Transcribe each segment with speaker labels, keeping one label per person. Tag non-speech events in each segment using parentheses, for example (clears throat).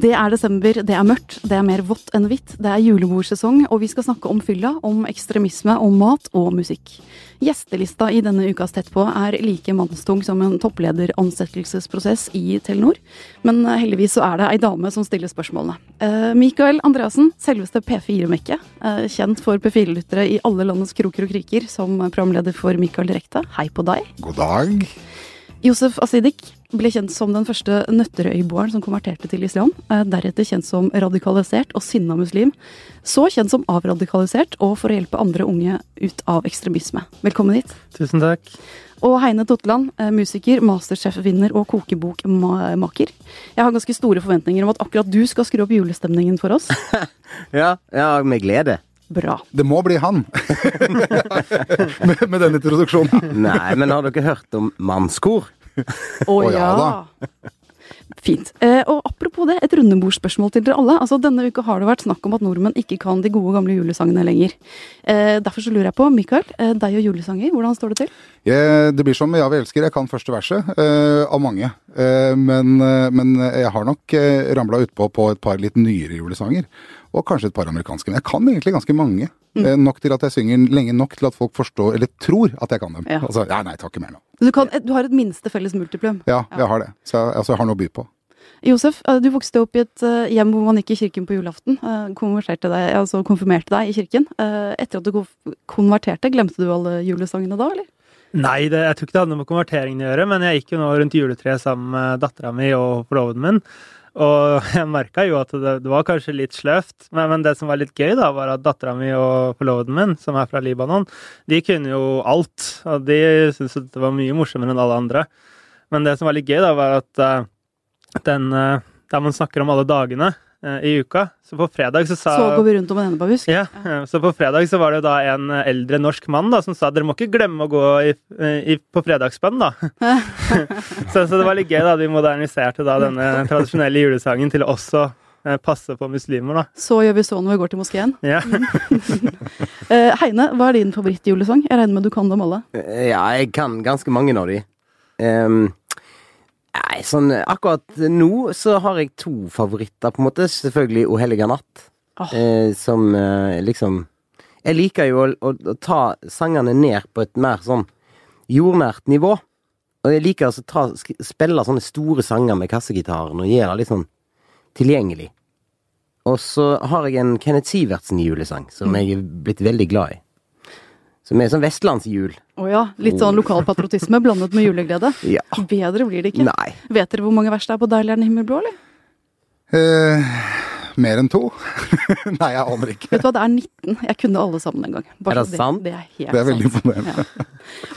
Speaker 1: Det er desember, det er mørkt, det er mer vått enn hvitt, det er julebordsesong, og vi skal snakke om fylla, om ekstremisme, om mat og musikk. Gjestelista i denne ukas Tett på er like mannstung som en topplederanssettelsesprosess i Telenor, men heldigvis så er det ei dame som stiller spørsmålene. Eh, Mikael Andreassen, selveste P4-mekket, eh, kjent for P4-lyttere i alle landets kroker og kriker som programleder for Mikael Direkte. Hei på deg.
Speaker 2: God dag.
Speaker 1: Josef Asidik ble kjent som den første Nøtterøyboeren som konverterte til islam. eh, Deretter kjent som radikalisert og sinna muslim. Så kjent som avradikalisert, og for å hjelpe andre unge ut av ekstremisme. Velkommen hit.
Speaker 3: Tusen takk.
Speaker 1: Og Heine Totland, eh, musiker, Masterchef-vinner og kokebokmaker. Jeg har ganske store forventninger om at akkurat du skal skru opp julestemningen for oss. (laughs)
Speaker 3: Ja, ja, med glede.
Speaker 1: Bra.
Speaker 2: Det må bli han! (laughs) med, med den introduksjonen.
Speaker 3: Nei, men har dere hørt om mannskor?
Speaker 1: Å
Speaker 2: oh, ja
Speaker 1: da. Fint. Eh, og apropos det, et rundebordsspørsmål til dere alle. Altså, Denne uka har det vært snakk om at nordmenn ikke kan de gode gamle julesangene lenger. Eh, derfor så lurer jeg på, Mikael, eh, deg og julesanger, hvordan står det til?
Speaker 2: Jeg, det blir som Ja, vi elsker. Jeg kan første verset, eh, av mange. Eh, men, eh, men jeg har nok eh, ramla utpå på et par litt nyere julesanger. Og kanskje et par amerikanske. Men jeg kan egentlig ganske mange. Eh, nok til at jeg synger lenge nok til at folk forstår, eller tror at jeg kan dem.
Speaker 1: Ja.
Speaker 2: Altså, ja, nei, takk ikke mer nå.
Speaker 1: Du, kan, du har et minste felles multiplum.
Speaker 2: Ja, jeg har det. Så jeg, altså, jeg har noe å by på.
Speaker 1: Josef, eh, du vokste opp i et eh, hjem hvor man gikk i kirken på julaften. eh, Konverterte deg, altså konfirmerte deg i kirken. Etter at du konverterte, glemte du alle julesangene da, eller?
Speaker 4: Nei, det, jeg tror ikke det hadde noe med konverteringen å gjøre, men jeg gikk jo nå rundt juletreet sammen med dattera mi og forloveden min. Og (laughs) jeg merka jo at det, det var kanskje litt sløvt, men, men det som var litt gøy, da, var at dattera mi og forloveden min, som er fra Libanon, de kunne jo alt. Og de syntes at det var mye morsommere enn alle andre. Men det som var litt gøy, da, var at uh, den uh, Der man snakker om alle dagene i uka, så på fredag så sa
Speaker 1: Så går vi rundt om en endebabusk.
Speaker 4: ja, eh, så på fredag så var det da en eh, eldre norsk mann da, som sa dere må ikke glemme å gå i, i, på fredagsbønn, da. (laughs) så, så det var litt gøy da, de moderniserte da denne tradisjonelle julesangen til å også eh, passe på muslimer, da.
Speaker 1: Så gjør vi så når vi går til moskeen.
Speaker 4: Ja. (laughs)
Speaker 1: Eh, Heine, hva er din favorittjulesang? Jeg regner med du kan dem alle.
Speaker 3: Ja, jeg kan ganske mange av de. Ehm, nei, sånn akkurat nå så har jeg to favoritter, på en måte. Selvfølgelig O helliga natt,
Speaker 1: oh.
Speaker 3: eh, som eh, liksom Jeg liker jo å, å, å ta sangene ned på et mer sånn jordnært nivå. Og jeg liker altså å ta, spille sånne store sanger med kassegitaren og gjøre det litt sånn tilgjengelig. Og så har jeg en Kenneth Sivertsen-julesang som jeg er blitt veldig glad i. Som er sånn vestlandsjul.
Speaker 1: Å ja, litt sånn lokalpatriotisme blandet med juleglede.
Speaker 3: Ja.
Speaker 1: Bedre blir det ikke.
Speaker 3: Nei.
Speaker 1: Vet dere hvor mange vers det er på Deilig er den himmelblå, eller?
Speaker 2: Eh, mer enn to? (laughs) nei, jeg aner ikke.
Speaker 1: Vet du hva, det er 19. Jeg kunne alle sammen en gang.
Speaker 3: Er det
Speaker 1: det
Speaker 3: sant?
Speaker 1: Det er helt
Speaker 2: Det er veldig imponerende.
Speaker 1: Ja.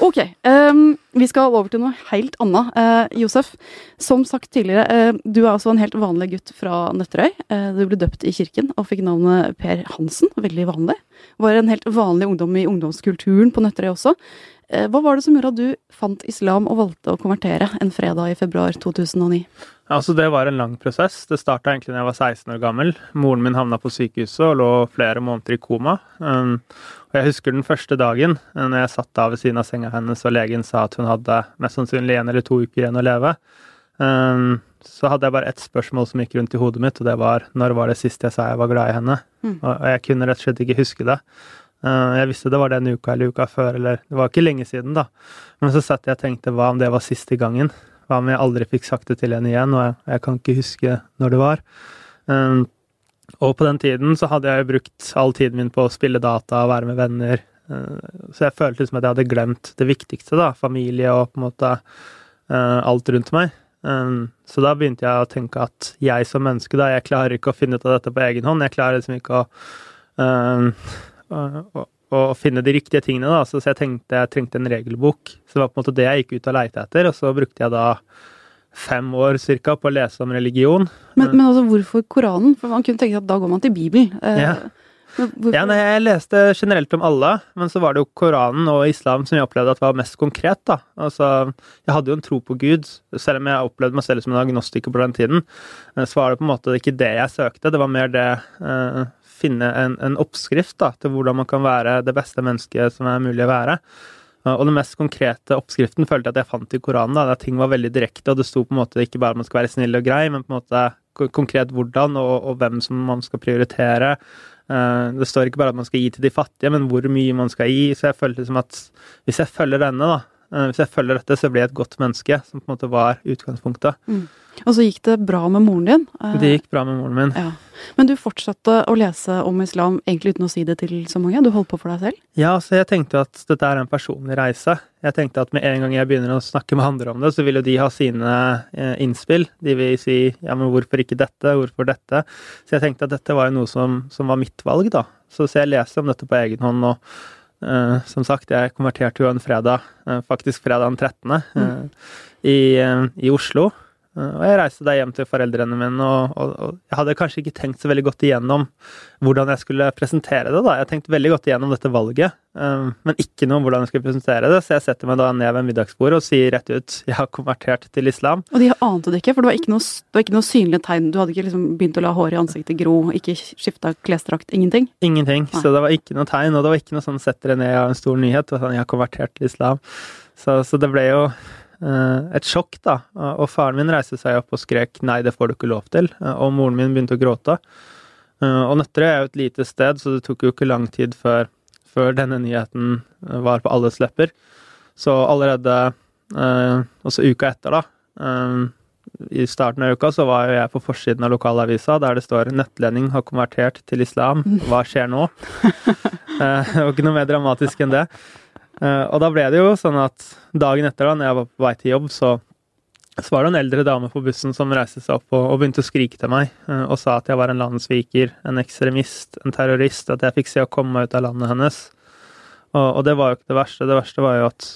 Speaker 1: Ok, um, vi skal over til noe helt annet. Uh, Josef, som sagt tidligere, uh, du er altså en helt vanlig gutt fra Nøtterøy. Uh, du ble døpt i kirken og fikk navnet Per Hansen, veldig vanlig. Var en helt vanlig ungdom i ungdomskulturen på Nøtterøy også. Eh, hva var det som gjorde at du fant islam og valgte å konvertere en fredag i februar 2009?
Speaker 4: Altså, det var en lang prosess. Det starta egentlig da jeg var 16 år gammel. Moren min havna på sykehuset og lå flere måneder i koma. Um, og jeg husker den første dagen uh, når jeg satt da ved siden av senga hennes og legen sa at hun hadde mest sannsynlig en eller to uker igjen å leve. Um, så hadde jeg bare ett spørsmål som gikk rundt i hodet mitt, og det var når var det sist jeg sa jeg var glad i henne?
Speaker 1: Mm.
Speaker 4: Og, og jeg kunne rett og slett ikke huske det. Uh, jeg visste det var den uka eller uka før, eller det var ikke lenge siden, da. Men så satt jeg og tenkte hva om det var siste gangen? Hva om jeg aldri fikk sagt det til henne igjen, og jeg, jeg kan ikke huske når det var. Um, og på den tiden så hadde jeg brukt all tiden min på å spille data og være med venner. Uh, så jeg følte liksom at jeg hadde glemt det viktigste, da. Familie og på en måte uh, alt rundt meg. Um, så da begynte jeg å tenke at jeg som menneske, da, jeg klarer ikke å finne ut av dette på egen hånd. Jeg klarer liksom ikke å um, å- å- finne de riktige tingene, da. Så, jeg tenkte jeg trengte en regelbok. Så det var på en måte det jeg gikk ut og leite etter, og så brukte jeg da fem år cirka på å lese om religion.
Speaker 1: Men, men altså, hvorfor Koranen? For man kunne tenke at da går man til Bibelen. Eh,
Speaker 4: Ja. Ja, nei, jeg leste generelt om alle, men så var det jo Koranen og islam som jeg opplevde at var mest konkret, da. Altså, jeg hadde jo en tro på Gud, selv om jeg opplevde meg selv som en agnostiker på den tiden. Så var det på en måte ikke det jeg søkte, det var mer det eh, finne en, en oppskrift da, til hvordan man kan være det beste mennesket som er mulig å være. Og den mest konkrete oppskriften følte jeg at jeg fant i Koranen. da, der Ting var veldig direkte, og det sto på en måte ikke bare at man skal være snill og grei, men på en måte konkret hvordan og, og hvem som man skal prioritere. Eh, det står ikke bare at man skal gi til de fattige, men hvor mye man skal gi. Så jeg følte som at hvis jeg følger denne, da, hvis jeg følger dette, så blir jeg et godt menneske, som på en måte var utgangspunktet.
Speaker 1: Og så gikk det bra med moren din. eh,
Speaker 4: Det gikk bra med moren min.
Speaker 1: Ja. Men du fortsatte å lese om islam egentlig uten å si det til så mange? Du holdt på for deg selv?
Speaker 4: Ja, så jeg tenkte at dette er en personlig reise. Jeg tenkte at med en gang jeg begynner å snakke med andre om det, så vil jo de ha sine eh, innspill. De vil si ja, men hvorfor ikke dette, hvorfor dette? Så jeg tenkte at dette var jo noe som, som var mitt valg, da. Så, så jeg leste om dette på egen hånd, og eh, som sagt, jeg konverterte jo en fredag, eh, faktisk fredag den 13., eh, i, eh, i Oslo. Eh, Og jeg reiste da hjem til foreldrene mine, og, og, og jeg hadde kanskje ikke tenkt så veldig godt igjennom hvordan jeg skulle presentere det. da. Jeg tenkte veldig godt igjennom dette valget, eh, men ikke noe om hvordan jeg skulle presentere det. Så jeg setter meg da ned ved middagsbordet og sier rett ut (laughs) jeg har konvertert til islam.
Speaker 1: Og de ante det ikke, for det var ikke noe, det var ikke noe synlig tegn. Du hadde ikke liksom begynt å la håret i ansiktet gro, ikke skifta klesdrakt, ingenting.
Speaker 4: Ingenting.
Speaker 1: Nei.
Speaker 4: Så det var ikke noe tegn, og det var ikke noe sånn setter dere ned av en stor nyhet. og sånn, jeg har konvertert til islam. Så, så det ble jo et sjokk, da. Og faren min reiste seg opp og skrek 'nei, det får du ikke lov til', Eh, og moren min begynte å gråte. Eh, og Nøtterøy er jo et lite sted, så det tok jo ikke lang tid før, før denne nyheten eh, var på alles lepper. Så allerede eh, også uka etter, da, eh, i starten av uka, så var jo jeg på forsiden av lokalavisa der det står 'Nøttlending har konvertert til islam. Hva skjer nå?' (laughs) Eh, Det var ikke noe mer dramatisk enn det. Eh, Og da ble det jo sånn at dagen etter, da når jeg var på vei til jobb, så, så var det en eldre dame på bussen som reiste seg opp og, og begynte å skrike til meg eh, og sa at jeg var en landssviker, en ekstremist, en terrorist, at jeg fikk se å komme meg ut av landet hennes. Og, og det var jo ikke det verste. Det verste var jo at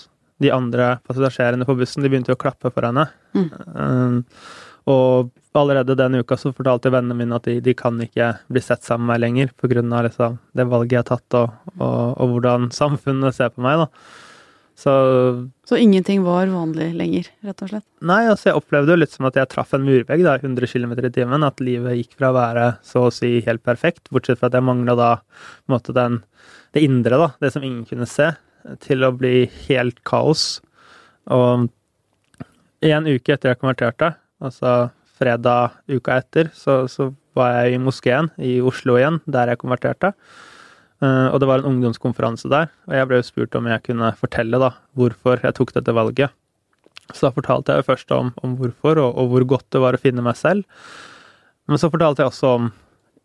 Speaker 4: de andre passasjerene på bussen de begynte jo å klappe for henne.
Speaker 1: Mm.
Speaker 4: Eh, og allerede den uka så fortalte vennene mine at de, de kan ikke bli sett sammen med meg lenger pga. Liksom, det valget jeg har tatt, og, og, og hvordan samfunnet ser på meg. da. Så
Speaker 1: Så ingenting var vanlig lenger, rett og slett.
Speaker 4: Nei, altså jeg opplevde jo litt som at jeg traff en murvegg da, 100 km i timen. At livet gikk fra å være så å si helt perfekt, bortsett fra at jeg mangla da måte den, det indre, da, det som ingen kunne se, til å bli helt kaos. Og en uke etter jeg konverterte, altså fredag uka etter, så, så var jeg i moskeen i Oslo igjen, der jeg konverterte. Uh, og det var en ungdomskonferanse der, og jeg ble jo spurt om jeg kunne fortelle da, hvorfor jeg tok dette valget. Så da fortalte jeg jo først om, om hvorfor, og, og hvor godt det var å finne meg selv. Men så fortalte jeg også om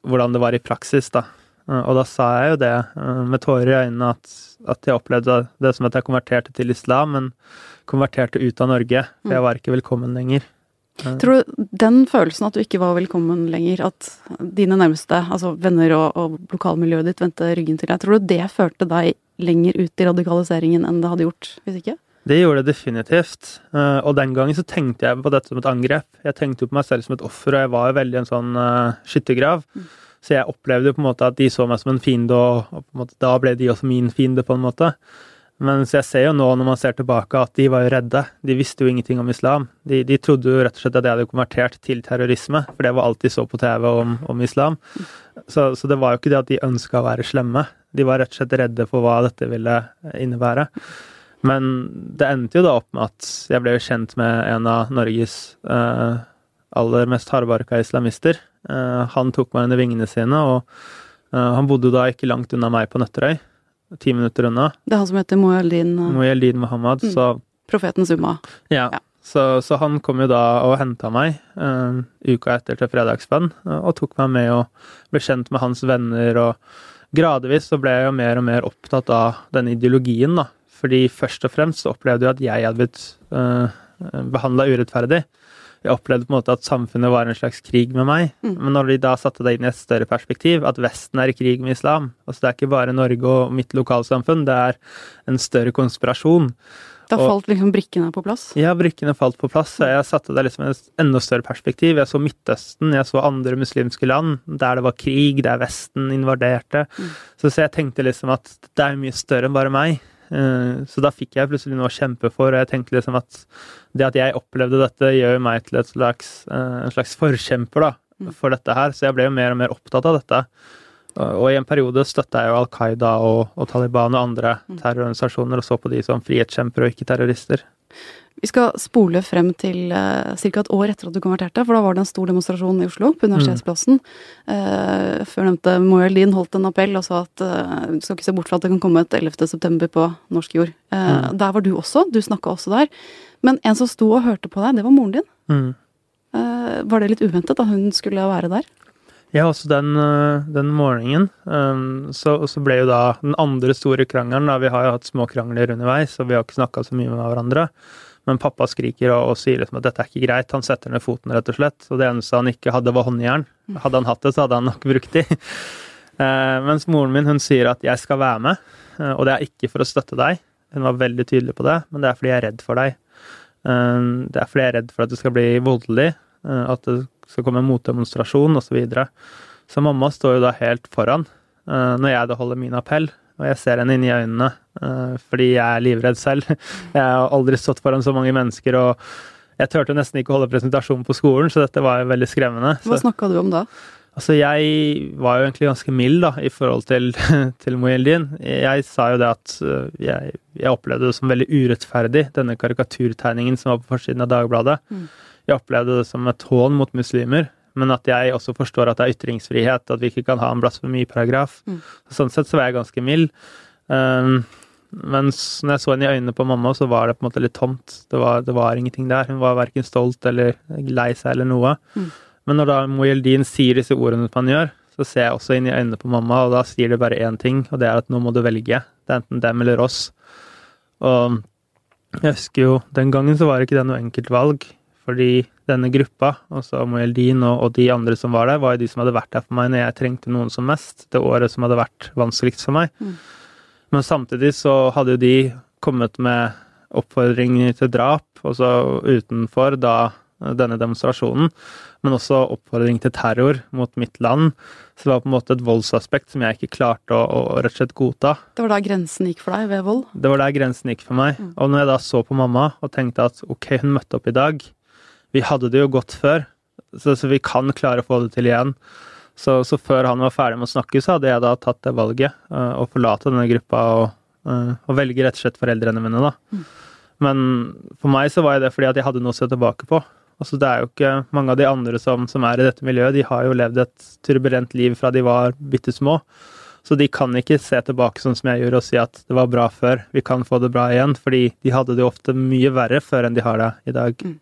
Speaker 4: hvordan det var i praksis, da. Uh, Og da sa jeg jo det uh, med tårer i øynene at, at jeg opplevde det som at jeg konverterte til islam, men konverterte ut av Norge, for jeg var ikke velkommen lenger.
Speaker 1: Tror du den følelsen at du ikke var velkommen lenger, at dine nærmeste, altså venner og, og lokalmiljøet ditt, vendte ryggen til deg, tror du det førte deg lenger ut i radikaliseringen enn det hadde gjort hvis ikke?
Speaker 4: Det gjorde det definitivt. Eh, Og den gangen så tenkte jeg på dette som et angrep. Jeg tenkte jo på meg selv som et offer, og jeg var jo veldig en sånn eh, skyttergrav. Så jeg opplevde jo på en måte at de så meg som en fiende, og, og da ble de også min fiende, på en måte. Men jeg ser jo nå, når man ser tilbake, at de var jo redde. De visste jo ingenting om islam. De, de trodde jo rett og slett at jeg hadde konvertert til terrorisme, for det var alt de så på TV om, om islam. Så, så det var jo ikke det at de ønska å være slemme. De var rett og slett redde for hva dette ville innebære. Men det endte jo da opp med at jeg ble jo kjent med en av Norges eh, aller mest hardbarka islamister. Eh, han tok meg under vingene sine, og eh, han bodde da ikke langt unna meg på Nøtterøy. Ti minutter unna.
Speaker 1: Det er han som heter Moeldin, uh,
Speaker 4: Muhammad. Mohammed.
Speaker 1: Mm.
Speaker 4: Så
Speaker 1: profetens umma.
Speaker 4: ja.
Speaker 1: Ja.
Speaker 4: Så, så han kom jo da og henta meg uh, uka etter til fredagsbønn, eh, og tok meg med og ble kjent med hans venner. og Gradvis så ble jeg jo mer og mer opptatt av denne ideologien, da. Fordi først og fremst så opplevde jeg at jeg hadde blitt uh, behandla urettferdig. Jeg opplevde på en måte at samfunnet var en slags krig med meg.
Speaker 1: Mm.
Speaker 4: Men når de da satte det inn i et større perspektiv, at Vesten er i krig med islam altså Det er ikke bare Norge og mitt lokalsamfunn, det er en større konspirasjon.
Speaker 1: Da falt liksom brikkene på plass.
Speaker 4: Ja, brikkene falt på plass, og jeg satte det liksom i et enda større perspektiv. Jeg så Midtøsten, jeg så andre muslimske land der det var krig, der Vesten invaderte. Så, så jeg tenkte liksom at det er mye større enn bare meg. Eh, Så da fikk jeg plutselig noe å kjempe for, og jeg tenkte liksom at det at jeg opplevde dette, gjør meg til slags, eh, en slags forkjemper da, for dette her. Så jeg ble jo mer og mer opptatt av dette. og i en periode støtta jeg jo Al Qaida og, og Taliban og andre terrororganisasjoner, og så på de som frihetskjempere og ikke terrorister.
Speaker 1: Vi skal spole frem til uh, ca. et år etter at du konverterte, for da var det en stor demonstrasjon i Oslo, på Universitetsplassen. Uh, før nevnte Moel Din holdt en appell og sa at uh, du skal ikke se bort fra at det kan komme et 11. september på norsk jord. Uh, mm. Der var du også, du snakka også der. Men en som sto og hørte på deg, det var moren din. Mm. var det litt uventet da hun skulle være der?
Speaker 4: Ja, også den, den morgenen. Um, så, så, ble jo da den andre store krangelen da, Vi har jo hatt små krangler underveis, og vi har ikke snakka så mye med hverandre. Men pappa skriker og, og, sier liksom at dette er ikke greit. Han setter ned foten, rett og slett. Og det eneste han ikke hadde, var håndjern. Hadde han hatt det, så hadde han nok brukt de. uh, (laughs) mens moren min hun sier at jeg skal være med, uh, og det er ikke for å støtte deg. Hun var veldig tydelig på det, men det er fordi jeg er redd for deg. Uh, det er fordi jeg er redd for at det skal bli voldelig, eh, at det skal komme en motdemonstrasjon osv. Så, videre. så mamma står jo da helt foran eh, når jeg da holder min appell. Og jeg ser henne inn i øynene uh, fordi jeg er livredd selv. (laughs) Jeg har aldri stått foran så mange mennesker, og jeg turte nesten ikke å holde presentasjon på skolen, så dette var jo veldig skremmende.
Speaker 1: Hva snakka du om da?
Speaker 4: Altså, jeg var jo egentlig ganske mild da, i forhold til, (laughs) til Mohildin. Jeg sa jo det at uh, jeg, jeg, opplevde det som veldig urettferdig, denne karikaturtegningen som var på forsiden av Dagbladet. Mm. Jeg opplevde det som et hån mot muslimer men at jeg også forstår at det er ytringsfrihet, at vi ikke kan ha en blasfemiparagraf. Mm. Sånn sett så var jeg ganske mild. Um, mens når jeg så henne i øynene på mamma, så var det på en måte litt tomt. Det var, det var ingenting der. Hun var verken stolt eller lei seg eller noe. Mm. Men når da Mojeldin sier disse ordene som han gjør, så ser jeg også inn i øynene på mamma, og da sier det bare én ting, og det er at nå må du velge. Det er enten dem eller oss. Og jeg husker jo, den gangen så var det ikke det noe enkelt valg. Fordi denne gruppa, altså Mojeldin og, og, de andre som var der, var jo de som hadde vært der for meg når jeg trengte noen som mest. Det året som hadde vært vanskeligst for meg. Mm. Men samtidig så hadde jo de kommet med oppfordringer til drap, også utenfor da denne demonstrasjonen. Men også oppfordring til terror mot mitt land. Så det var på en måte et voldsaspekt som jeg ikke klarte å, å rett og slett godta.
Speaker 1: Det var da grensen gikk for deg ved vold?
Speaker 4: Det var der grensen gikk for meg. Mm. Og når jeg da så på mamma og tenkte at ok, hun møtte opp i dag, vi hadde det jo godt før, så, så vi kan klare å få det til igjen. Så, så, før han var ferdig med å snakke, så hadde jeg da tatt det valget uh, å forlate denne gruppa og, uh, og, velge rett og slett foreldrene mine, da. Mm. Men for meg så var det fordi at jeg hadde noe å se tilbake på. Altså, det er jo ikke mange av de andre som, som er i dette miljøet, de har jo levd et turbulent liv fra de var bitte små. Så de kan ikke se tilbake sånn som jeg gjorde og si at det var bra før, vi kan få det bra igjen. Fordi de hadde det ofte mye verre før enn de har det i dag. Mm.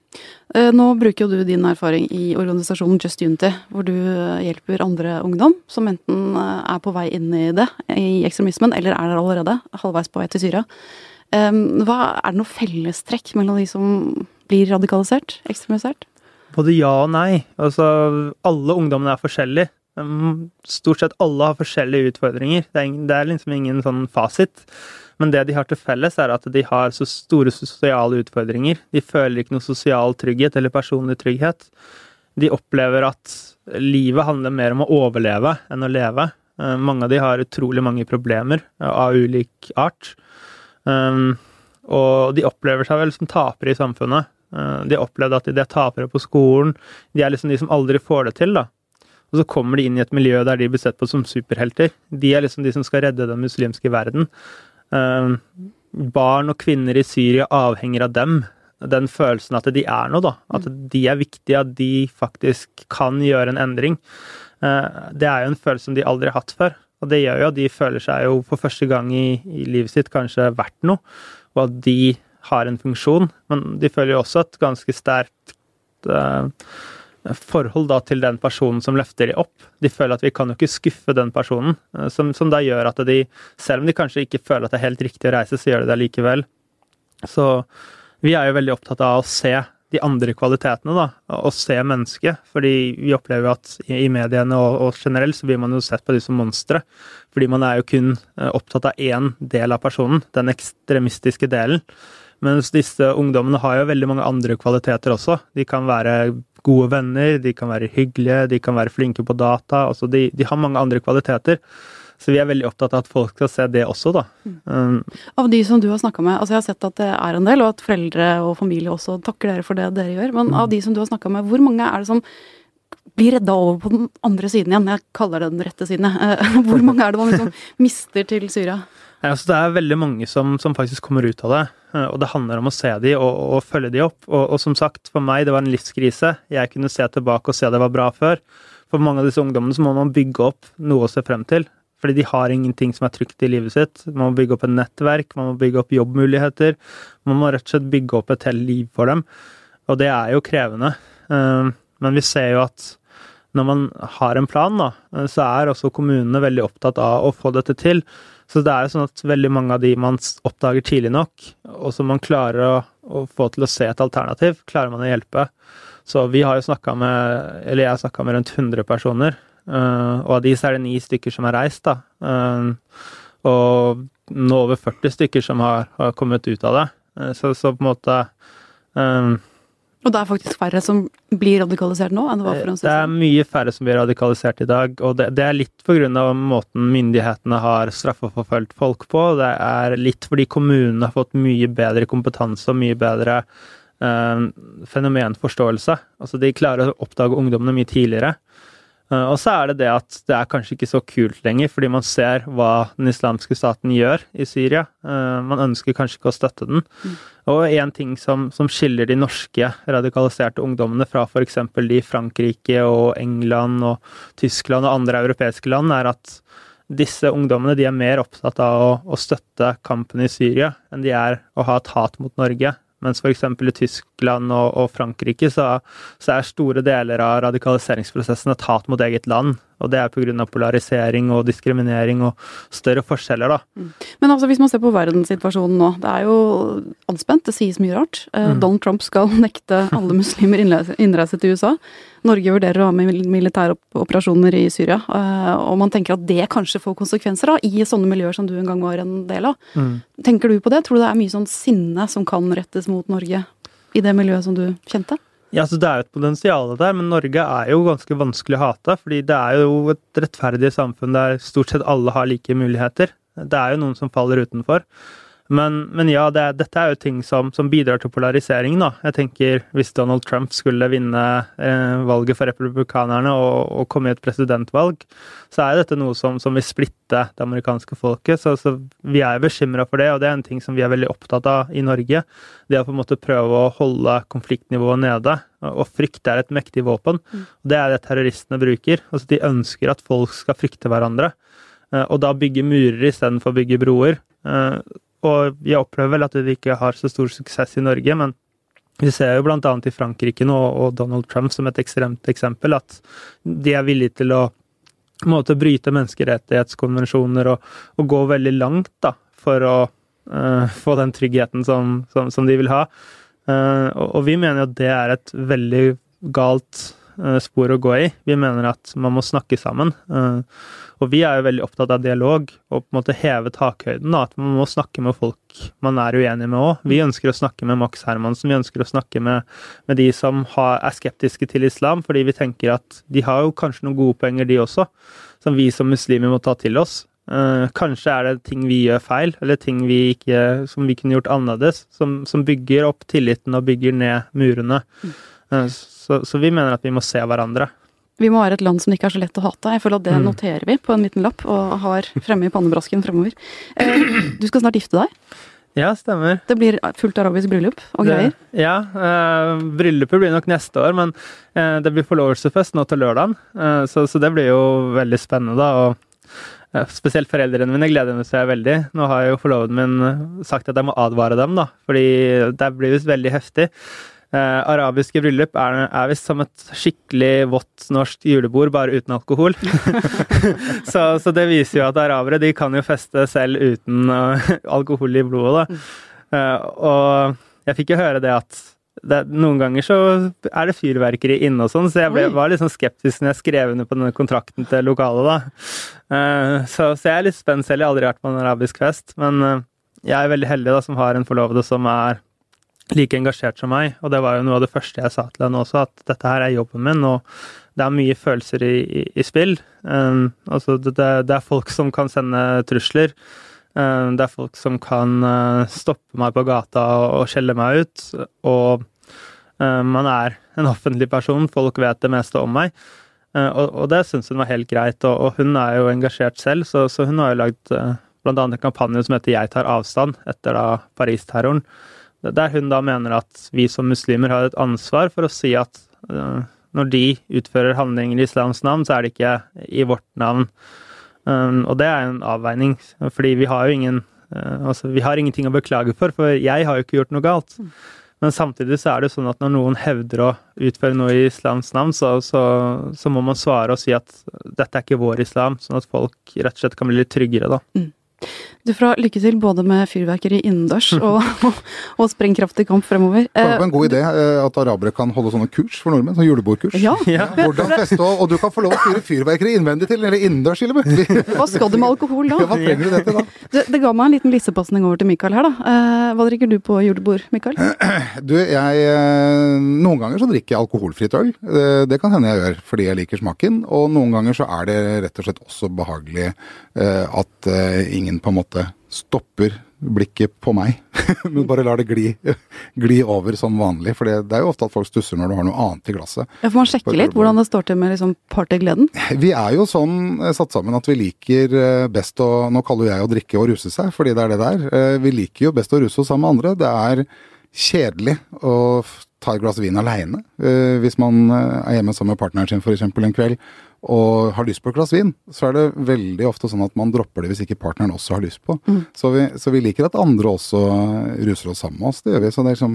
Speaker 1: Eh, nå bruker jo du din erfaring i organisasjonen Just Unity, hvor du eh, hjelper andre ungdom som enten eh, er på vei inn i det, i ekstremismen, eller er der allerede, halvveis på vei til Syria. Hva, er det noe fellestrekk mellom de som blir radikalisert, ekstremisert?
Speaker 4: Både ja og nei. Altså, alle ungdommene er forskjellige. Stort sett alle har forskjellige utfordringer. Det er, det er liksom ingen sånn fasit. Men det de har til felles, er at de har så store sosiale utfordringer. De føler ikke noe sosial trygghet eller personlig trygghet. De opplever at livet handler mer om å overleve enn å leve. Eh, mange av de har utrolig mange problemer av ulik art. Um, og de opplever seg vel som tapere i samfunnet. Eh, de har opplevd at de er tapere på skolen. De er liksom de som aldri får det til, da. Og så kommer de inn i et miljø der de blir sett på som superhelter. De er liksom de som skal redde den muslimske verden. Uh, barn og kvinner i Syria avhenger av dem. Den følelsen at de er noe, da. At de er viktige, at de faktisk kan gjøre en endring. Uh, det er jo en følelse som de aldri har hatt før. Og det gjør jo at de føler seg jo for første gang i, i livet sitt kanskje verdt noe, og at de har en funksjon. Men de føler jo også et ganske sterkt uh, forhold da til den personen som løfter de opp. De føler at vi kan jo ikke skuffe den personen, eh, som, som, da gjør at de, selv om de kanskje ikke føler at det er helt riktig å reise, så gjør de det likevel. Så vi er jo veldig opptatt av å se de andre kvalitetene, da, og se mennesket. Fordi vi opplever jo at i mediene og, og, generelt så blir man jo sett på de som monstre. Fordi man er jo kun eh, opptatt av én del av personen, den ekstremistiske delen. Mens disse ungdommene har jo veldig mange andre kvaliteter også. De kan være gode venner, de kan være hyggelige, de kan være flinke på data. Altså de, de, har mange andre kvaliteter. Så vi er veldig opptatt av at folk skal se det også, da. Um,
Speaker 1: av de som du har snakka med, altså jeg har sett at det er en del, og at foreldre og familie også takker dere for det dere gjør, men mm. av de som du har snakka med, hvor mange er det som blir redda over på den andre siden igjen. Jeg kaller det den rette siden, jeg. Eh, (laughs) hvor mange er det man liksom mister til Syria?
Speaker 4: Ja, altså det er veldig mange som, som, faktisk kommer ut av det. Eh, og det handler om å se de og, og følge de opp. Og, og, som sagt, for meg det var en livskrise. Jeg kunne se tilbake og se det var bra før. For mange av disse ungdommene så må man bygge opp noe å se frem til. Fordi de har ingenting som er trygt i livet sitt. Man må bygge opp et nettverk, man må bygge opp jobbmuligheter. Man må rett og slett bygge opp et helt liv for dem. Og det er jo krevende. Eh, men vi ser jo at når man har en plan, da, så er også kommunene veldig opptatt av å få dette til. Så det er jo sånn at veldig mange av de man oppdager tidlig nok, og som man klarer å, å få til å se et alternativ, klarer man å hjelpe. Så vi har jo snakka med, eller jeg har snakka med rundt 100 personer, uh, og av de så er det ni stykker som har reist, da. Uh, og nå over 40 stykker som har, har kommet ut av det. Uh, så, så, på en måte
Speaker 1: og det er faktisk færre som blir radikalisert nå enn det var for en
Speaker 4: stund? Det er mye færre som blir radikalisert i dag, og det, det er litt av måten myndighetene har straffeforfulgt folk på. Det er litt fordi kommunene har fått mye bedre kompetanse og mye bedre eh, fenomenforståelse. Altså de klarer å oppdage ungdommene mye tidligere. Eh, og så er det det at det er kanskje ikke så kult lenger, fordi man ser hva den islamske staten gjør i Syria. Eh, man ønsker kanskje ikke å støtte den. Mm. Og en ting som, som, skiller de norske radikaliserte ungdommene fra f.eks. de i Frankrike og England og Tyskland og andre europeiske land, er at disse ungdommene de er mer opptatt av å, å støtte kampen i Syria enn de er å ha et hat mot Norge. Mens f.eks. i Tyskland og, og Frankrike så, så, er store deler av radikaliseringsprosessen et hat mot eget land. Og det er pga. polarisering og diskriminering og større forskjeller, da.
Speaker 1: Mm. Men altså, hvis man ser på verdenssituasjonen nå, det er jo anspent, det sies mye rart. Eh, mm. Donald Trump skal (laughs) nekte alle muslimer innreise til USA. Norge vurderer å ha med militære operasjoner i Syria. Eh, og man tenker at det kanskje får konsekvenser da, i sånne miljøer som du en gang var en del av. Mm. Tenker du på det? Tror du det er mye sånn sinne som kan rettes mot Norge i det miljøet som du kjente?
Speaker 4: Ja, så Det er jo et potensial der, men Norge er jo ganske vanskelig å hate. fordi det er jo et rettferdig samfunn der stort sett alle har like muligheter. Det er jo noen som faller utenfor. Men, men ja, det, dette er jo ting som, som, bidrar til polarisering, da. Jeg tenker hvis Donald Trump skulle vinne eh, valget for republikanerne og, og, komme i et presidentvalg, så er dette noe som, som vil splitte det amerikanske folket. Så, så vi er bekymra for det, og det er en ting som vi er veldig opptatt av i Norge. Det å på en måte prøve å holde konfliktnivået nede. Og frykt er et mektig våpen. Mm. og Det er det terroristene bruker. Altså De ønsker at folk skal frykte hverandre. Eh, og da bygge murer istedenfor å bygge broer. Og jeg opplever vel at det ikke har så stor suksess i Norge, men vi ser jo bl.a. i Frankrike nå, og Donald Trump som et ekstremt eksempel, at de er villige til å måte, bryte menneskerettighetskonvensjoner og, og, gå veldig langt da, for å uh, få den tryggheten som, som, som de vil ha. Uh, og, og, vi mener at det er et veldig galt spor å gå i. Vi mener at man må snakke sammen. Uh, og vi er jo veldig opptatt av dialog og på en måte heve takhøyden. da, At man må snakke med folk man er uenig med òg. Vi ønsker å snakke med Max Hermansen, vi ønsker å snakke med, med de som har, er skeptiske til islam, fordi vi tenker at de har jo kanskje noen gode poenger, de også, som vi som muslimer må ta til oss. Uh, kanskje er det ting vi gjør feil, eller ting vi ikke, som vi kunne gjort annerledes, som, som bygger opp tilliten og bygger ned murene. Uh, så, så vi mener at vi må se hverandre.
Speaker 1: Vi må være et land som ikke er så lett å hate. Jeg føler at det mm. noterer vi på en liten lapp og har fremme i pannebrasken fremover. Eh, du skal snart gifte deg.
Speaker 4: Ja, stemmer.
Speaker 1: Det blir fullt arabisk bryllup og greier?
Speaker 4: ja. Eh, bryllupet blir nok neste år, men eh, det blir forlovelsesfest nå til lørdagen. Eh, så, så, det blir jo veldig spennende, da. Og spesielt foreldrene mine gleder seg veldig. Nå har jo forloveden min sagt at jeg må advare dem, da, fordi det blir visst veldig heftig. Eh, arabiske bryllup er, er visst som et skikkelig vått norsk julebord, bare uten alkohol. (laughs) så, så, det viser jo at arabere de kan jo feste selv uten uh, alkohol i blodet. Da. Uh, og jeg fikk jo høre det at det, noen ganger så er det fyrverkeri inne og sånn, så jeg ble, var litt sånn skeptisk når jeg skrev under på denne kontrakten til lokalet, da. Uh, så, så, jeg er litt spent selv, jeg har aldri vært på en arabisk fest. Men uh, jeg er veldig heldig da, som har en forlovede som er like engasjert som meg, og det var jo noe av det første jeg sa til henne også, at dette her er jobben min, og det er mye følelser i, i, i spill. Um, altså det, det, er folk som kan sende trusler. Um, det er folk som kan uh, stoppe meg på gata og, og skjelle meg ut. Og um, man er en offentlig person, folk vet det meste om meg. Uh, og, og det syns hun var helt greit, og, og, hun er jo engasjert selv, så, så hun har jo lagd uh, bl.a. en kampanje som heter 'Jeg tar avstand', etter da Paris-terroren. Der hun da mener at vi som muslimer har et ansvar for å si at uh, når de utfører handlinger i islams navn, så er det ikke i vårt navn. Um, og det er en avveining, fordi vi har jo ingen uh, altså, vi har ingenting å beklage for, for jeg har jo ikke gjort noe galt. Men samtidig så er det sånn at når noen hevder å utføre noe i islams navn, så, så, så, må man svare og si at dette er ikke vår islam, sånn at folk rett og slett kan bli litt tryggere, da. Mm.
Speaker 1: Du får lykke til både med fyrverkeri innendørs og, (laughs) og, og sprengkraftig kamp fremover.
Speaker 2: Det er en god idé eh, at arabere kan holde sånne kurs for nordmenn, sånn julebordkurs.
Speaker 1: Ja. (laughs)
Speaker 2: ja. Hvordan feste, og, og, du kan få lov å fyre fyrverkeri innvendig til, eller innendørs til og med.
Speaker 1: Hva skal du med alkohol da? (laughs)
Speaker 2: Ja, hva trenger du det til da?
Speaker 1: Det, det ga meg en liten lissepasning over til Mikael her, da. Eh, hva drikker du på julebord, Mikael? (clears throat)
Speaker 2: Du, jeg eh, Noen ganger så drikker jeg alkoholfritt øl. Det kan hende jeg gjør fordi jeg liker smaken. Og noen ganger så er det rett og slett også behagelig at ingen på en måte stopper blikket på meg, (laughs) men bare lar det gli, gli over som vanlig. For det, er jo ofte at folk stusser når du har noe annet i glasset.
Speaker 1: Ja, For man sjekker litt hvordan det står til med liksom partygleden?
Speaker 2: Vi er jo sånn eh, satt sammen at vi liker eh, best å Nå kaller jeg å drikke og ruse seg, fordi det er det der. Eh, vi liker jo best å ruse oss sammen med andre. Det er kjedelig å ta et glass vin aleine hvis man er hjemme sammen med partneren sin f.eks. en kveld og har lyst på et glass vin, så er det veldig ofte sånn at man dropper det hvis ikke partneren også har lyst på. Mm. Så, vi, så, vi, liker at andre også ruser oss sammen med oss. Det gjør vi. Så det er liksom,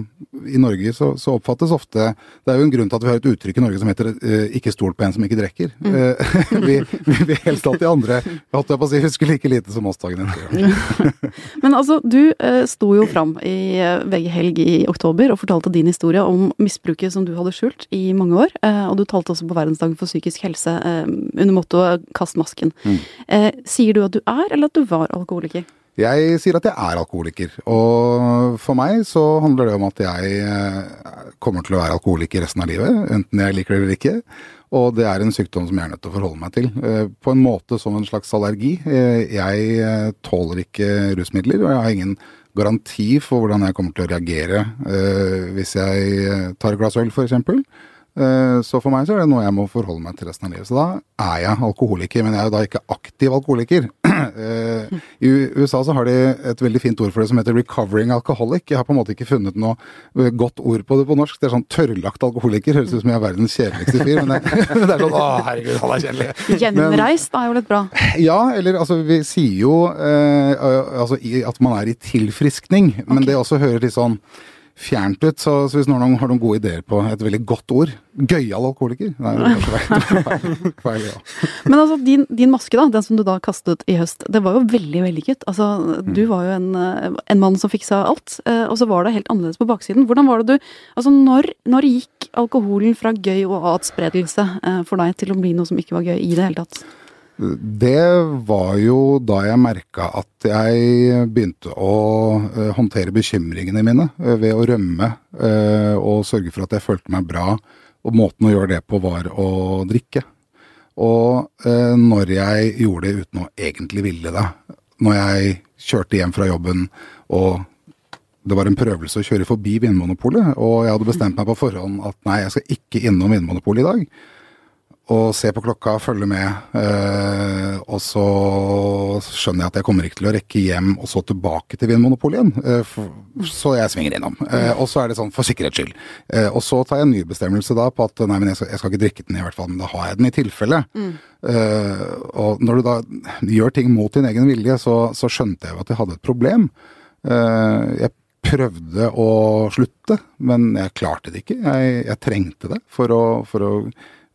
Speaker 2: I Norge så, så, oppfattes ofte Det er jo en grunn til at vi har et uttrykk i Norge som heter uh, 'ikke stol på en som ikke drikker'. Mm. Uh, (laughs) vi, vi vil helst at de andre holdt jeg på å si, husker like lite som oss dagen etter. (laughs)
Speaker 1: Men altså, du uh, sto jo fram i VG Helg i oktober og fortalte din historie om misbruket som du hadde skjult i mange år. og du talte også på verdensdagen for psykisk helse Eh, under mottoet 'kast masken'. Mm. Eh, sier du at du er, eller at du var alkoholiker?
Speaker 2: Jeg sier at jeg er alkoholiker. Og for meg så handler det om at jeg eh, kommer til å være alkoholiker resten av livet, enten jeg liker det eller ikke. Og det er en sykdom som jeg er nødt til å forholde meg til. På en måte som en slags allergi. Jeg tåler ikke rusmidler, og jeg har ingen garanti for hvordan jeg kommer til å reagere hvis jeg tar et glass øl, f.eks. Eh, så for meg så er det noe jeg må forholde meg til resten av livet. Så da er jeg alkoholiker, men jeg er jo da ikke aktiv alkoholiker. (clears throat) Eh, I USA så har de et veldig fint ord for det som heter 'recovering alcoholic'. Jeg har på en måte ikke funnet noe eh, godt ord på det på norsk. Det er sånn tørrlagt alkoholiker. Høres ut som jeg er verdens kjedeligste fyr, men det, (laughs) det er sånn 'å herregud, han er kjedelig'.
Speaker 1: Gjenreist er jo litt bra.
Speaker 2: Ja, eller altså vi sier jo eh, altså, at man er i tilfriskning, men okay. det også hører til sånn fjernt ut. Så, så, hvis noen har noen gode ideer på et veldig godt ord Gøyal alkoholiker. Nei, feil. feil ja.
Speaker 1: Men altså, din, din, maske, da, den som du da kastet i høst, det var jo veldig vellykket. Altså, du mm. var jo en, en, mann som fiksa alt, eh, og så var det helt annerledes på baksiden. Hvordan var det du Altså, når, når gikk alkoholen fra gøy og atspredelse eh, for deg til å bli noe som ikke var gøy i det hele tatt?
Speaker 2: Det var jo da jeg merka at jeg begynte å uh, håndtere bekymringene mine uh, ved å rømme uh, og sørge for at jeg følte meg bra. Og måten å gjøre det på var å drikke. Og når jeg gjorde det uten å egentlig ville det, når jeg kjørte hjem fra jobben og det var en prøvelse å kjøre forbi Vinmonopolet, og jeg hadde bestemt meg på forhånd at nei, jeg skal ikke innom Vinmonopolet i dag og se på klokka, følge med. Eh, og så skjønner jeg at jeg kommer ikke til å rekke hjem og så tilbake til Vinmonopolet igjen. Eh, så jeg svinger innom. Eh, og så er det sånn for sikkerhets skyld. Eh, og så tar jeg en ny bestemmelse da på at nei, men jeg skal, jeg skal, ikke drikke den i hvert fall, men da har jeg den i tilfelle. Mm. Eh, og når du da gjør ting mot din egen vilje, så, så skjønte jeg jo at jeg hadde et problem. Eh, jeg prøvde å slutte, men jeg klarte det ikke. Jeg, jeg trengte det for å, for å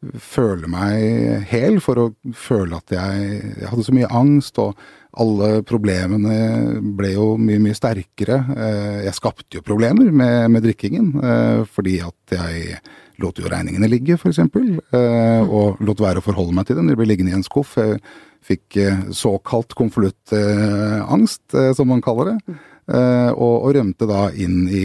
Speaker 2: føle meg hel, for å føle at jeg, jeg, hadde så mye angst, og alle problemene ble jo mye, mye sterkere. Eh, jeg skapte jo problemer med, med drikkingen, eh, fordi at jeg lot jo regningene ligge, f.eks., eh, og lot være å forholde meg til dem. De ble liggende i en skuff. Jeg fikk såkalt konvoluttangst, som man kaller det, og, og rømte da inn i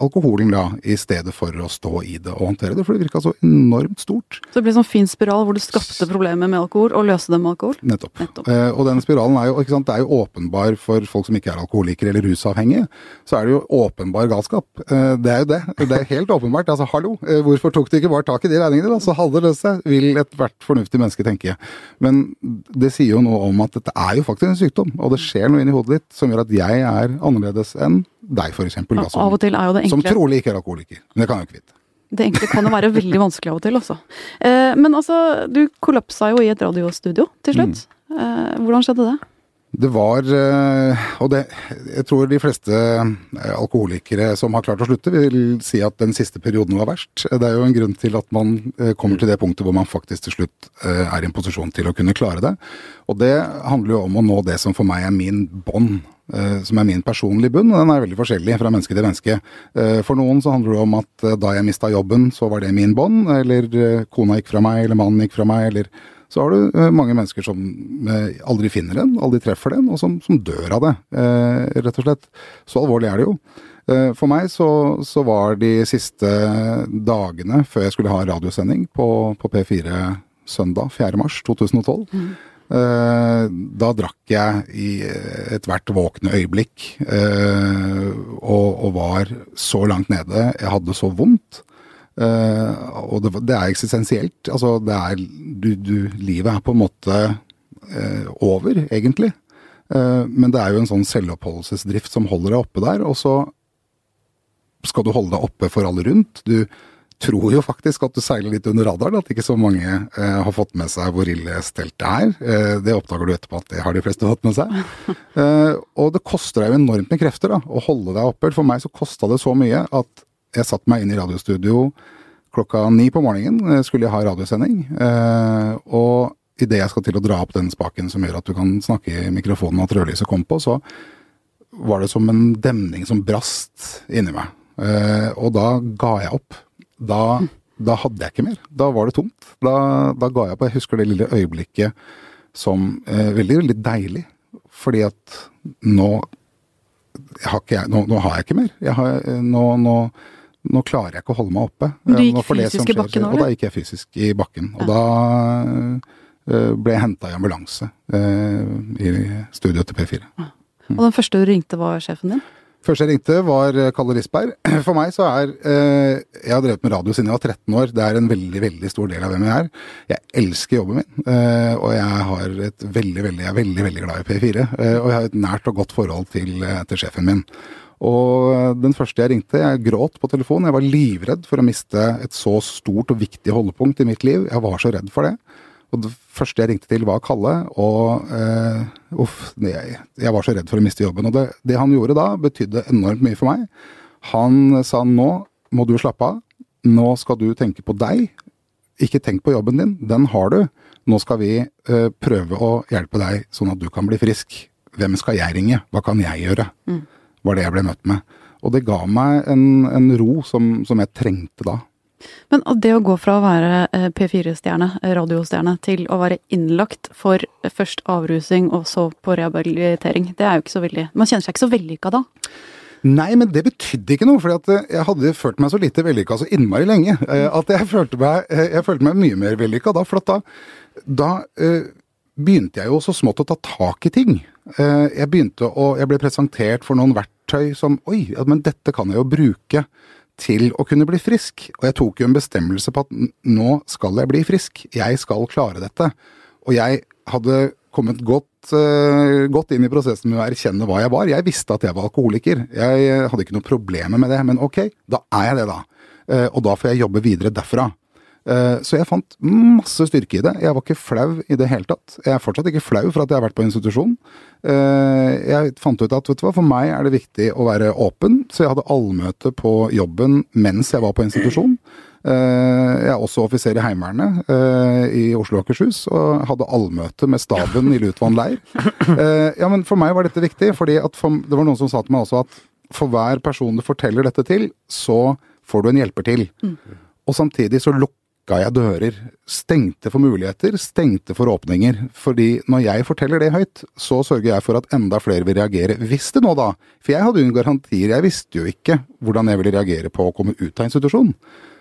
Speaker 2: alkoholen da, i stedet for å stå i det og håndtere det. For det virka så enormt stort.
Speaker 1: Så det ble en sånn fin spiral hvor du skapte problemer med alkohol, og løste dem med alkohol?
Speaker 2: Nettopp.
Speaker 1: Nettopp.
Speaker 2: Eh, og den spiralen er jo, ikke sant, det er jo åpenbar for folk som ikke er alkoholikere eller rusavhengige. Så er det jo åpenbar galskap. Eh, det er jo det. Det er helt åpenbart. Altså, hallo, eh, hvorfor tok du ikke bare tak i de regningene, da? Så hadde det løst seg, vil ethvert fornuftig menneske tenke. Men det sier jo noe om at dette er jo faktisk en sykdom, og det skjer noe inni hodet ditt som gjør at jeg er annerledes enn deg, f.eks.
Speaker 1: Ja,
Speaker 2: Som trolig ikke er alkoholiker. Men det kan jeg jo ikke vite.
Speaker 1: Det enkle kan jo være (laughs) veldig vanskelig av og til, altså. Eh, men altså, du kollapsa jo i et radiostudio til slutt.
Speaker 2: Mm.
Speaker 1: Eh, hvordan skjedde det?
Speaker 2: Det var eh, Og det Jeg tror de fleste eh, alkoholikere som har klart å slutte, vil si at den siste perioden var verst. Det er jo en grunn til at man eh, kommer til det punktet hvor man faktisk til slutt er i en posisjon til å kunne klare det. Og det handler jo om å nå det som for meg er min bånd. Som er min personlige bunn, og den er veldig forskjellig fra menneske til menneske. For noen så handler det om at da jeg mista jobben, så var det min bånd. Eller kona gikk fra meg, eller mannen gikk fra meg, eller så har du eh, mange mennesker som eh, aldri finner den, aldri treffer den, og som, som dør av det, eh, rett og slett. Så alvorlig er det jo. For meg så, så var de siste dagene før jeg skulle ha radiosending på, på P4 søndag 4. mars 2012. Eh, da drakk jeg i ethvert våkne øyeblikk eh, og, og var så langt nede. Jeg hadde så vondt. Eh, og det, det er eksistensielt. Altså, det er du, du, Livet er på en måte uh, over, egentlig. Uh, men det er jo en sånn selvoppholdelsesdrift som holder deg oppe der. Og så skal du holde deg oppe for alle rundt. Du tror jo faktisk at du seiler litt under radaren, at ikke så mange har fått med seg hvor ille stelt det er. Det oppdager du etterpå at det har de fleste fått med seg. (laughs) Og det koster deg jo enormt med krefter da, å holde deg oppe. For meg så kosta det så mye at jeg satte meg inn i radiostudio klokka ni på morgenen, eh, skulle jeg ha radiosending. Eh, og idet jeg skal til å dra opp den spaken som gjør at du kan snakke i mikrofonen og at rødlyset kom på, så var det som en demning som brast inni meg. Eh, og da ga jeg opp. Da, da hadde jeg ikke mer. Da var det tomt. Da, da ga jeg opp. Jeg husker det lille øyeblikket som veldig, veldig deilig. Fordi at nå har jeg, nå, nå har jeg ikke mer. Jeg har, nå, nå, nå klarer jeg ikke å holde meg oppe.
Speaker 1: Men du gikk
Speaker 2: det som
Speaker 1: fysisk i bakken òg?
Speaker 2: Og da gikk jeg fysisk i bakken. Og da eh, ble jeg henta i ambulanse eh, i studio til P4.
Speaker 1: Og den første du ringte, var sjefen din?
Speaker 2: Første jeg ringte, var eh, Kalle Risberg. (clears throat) For meg så er eh, Jeg har drevet med radio siden jeg var 13 år. Det er en veldig veldig stor del av hvem jeg er. Jeg elsker jobben min, eh, og jeg har et veldig, veldig, jeg er veldig veldig glad i P4. Eh, og jeg har et nært og godt forhold til, eh, til sjefen min. Og eh, den første jeg ringte, jeg gråt på telefonen. Jeg var livredd for å miste et så stort og viktig holdepunkt i mitt liv. Jeg var så redd for det. Og det første jeg ringte til, var Kalle. Og eh, uff, jeg, jeg var så redd for å miste jobben. Og det, det han gjorde da, betydde enormt mye for meg. Han sa nå må du slappe av. Nå skal du tenke på deg. Ikke tenk på jobben din, den har du. Nå skal vi eh, prøve å hjelpe deg sånn at du kan bli frisk. Hvem skal jeg ringe? Hva kan jeg gjøre? Var det jeg ble møtt med. Og det ga meg en, en ro som, som jeg trengte da.
Speaker 1: Men det å gå fra å være eh, P4-stjerne, eh, radiostjerne, til å være innlagt for eh, først avrusing og så på rehabilitering, det er jo ikke så veldig Man kjenner seg ikke så vellykka da.
Speaker 2: Nei, men det betydde ikke noe, for jeg hadde følt meg så lite vellykka så innmari lenge. eh, At jeg følte meg, eh, jeg følte meg mye mer vellykka da. For da, da eh, begynte jeg jo så smått å ta tak i ting. Eh, jeg begynte å Jeg ble presentert for noen verktøy som Oi, men dette kan jeg jo bruke til å kunne bli frisk. Og jeg tok jo en bestemmelse på at nå skal jeg bli frisk. Jeg skal klare dette. Og jeg hadde kommet godt, eh, godt inn i prosessen med å erkjenne hva jeg var. Jeg visste at jeg var alkoholiker. Jeg hadde ikke noe problemer med det. Men ok, da er jeg det, da. Eh, og da får jeg jobbe videre derfra. Eh, Så jeg fant masse styrke i det. Jeg var ikke flau i det hele tatt. Jeg er fortsatt ikke flau for at jeg har vært på institusjon. Eh, Jeg fant ut at vet du hva, for meg er det viktig å være åpen, så jeg hadde allmøte på jobben mens jeg var på institusjon. Eh, Jeg er også offiser i Heimevernet i Oslo og Akershus, og hadde allmøte med staben i Lutvann leir. Ja, men for meg var dette viktig, fordi at for, det var noen som sa til meg også at for hver person du forteller dette til, så får du en hjelper til. Og samtidig så lukka lukka jeg dører. Stengte for muligheter, stengte for åpninger. Fordi når jeg forteller det høyt, så sørger jeg for at enda flere vil reagere. Hvis det nå, da. For jeg hadde jo garantier. Jeg visste jo ikke hvordan jeg ville reagere på å komme ut av institusjonen.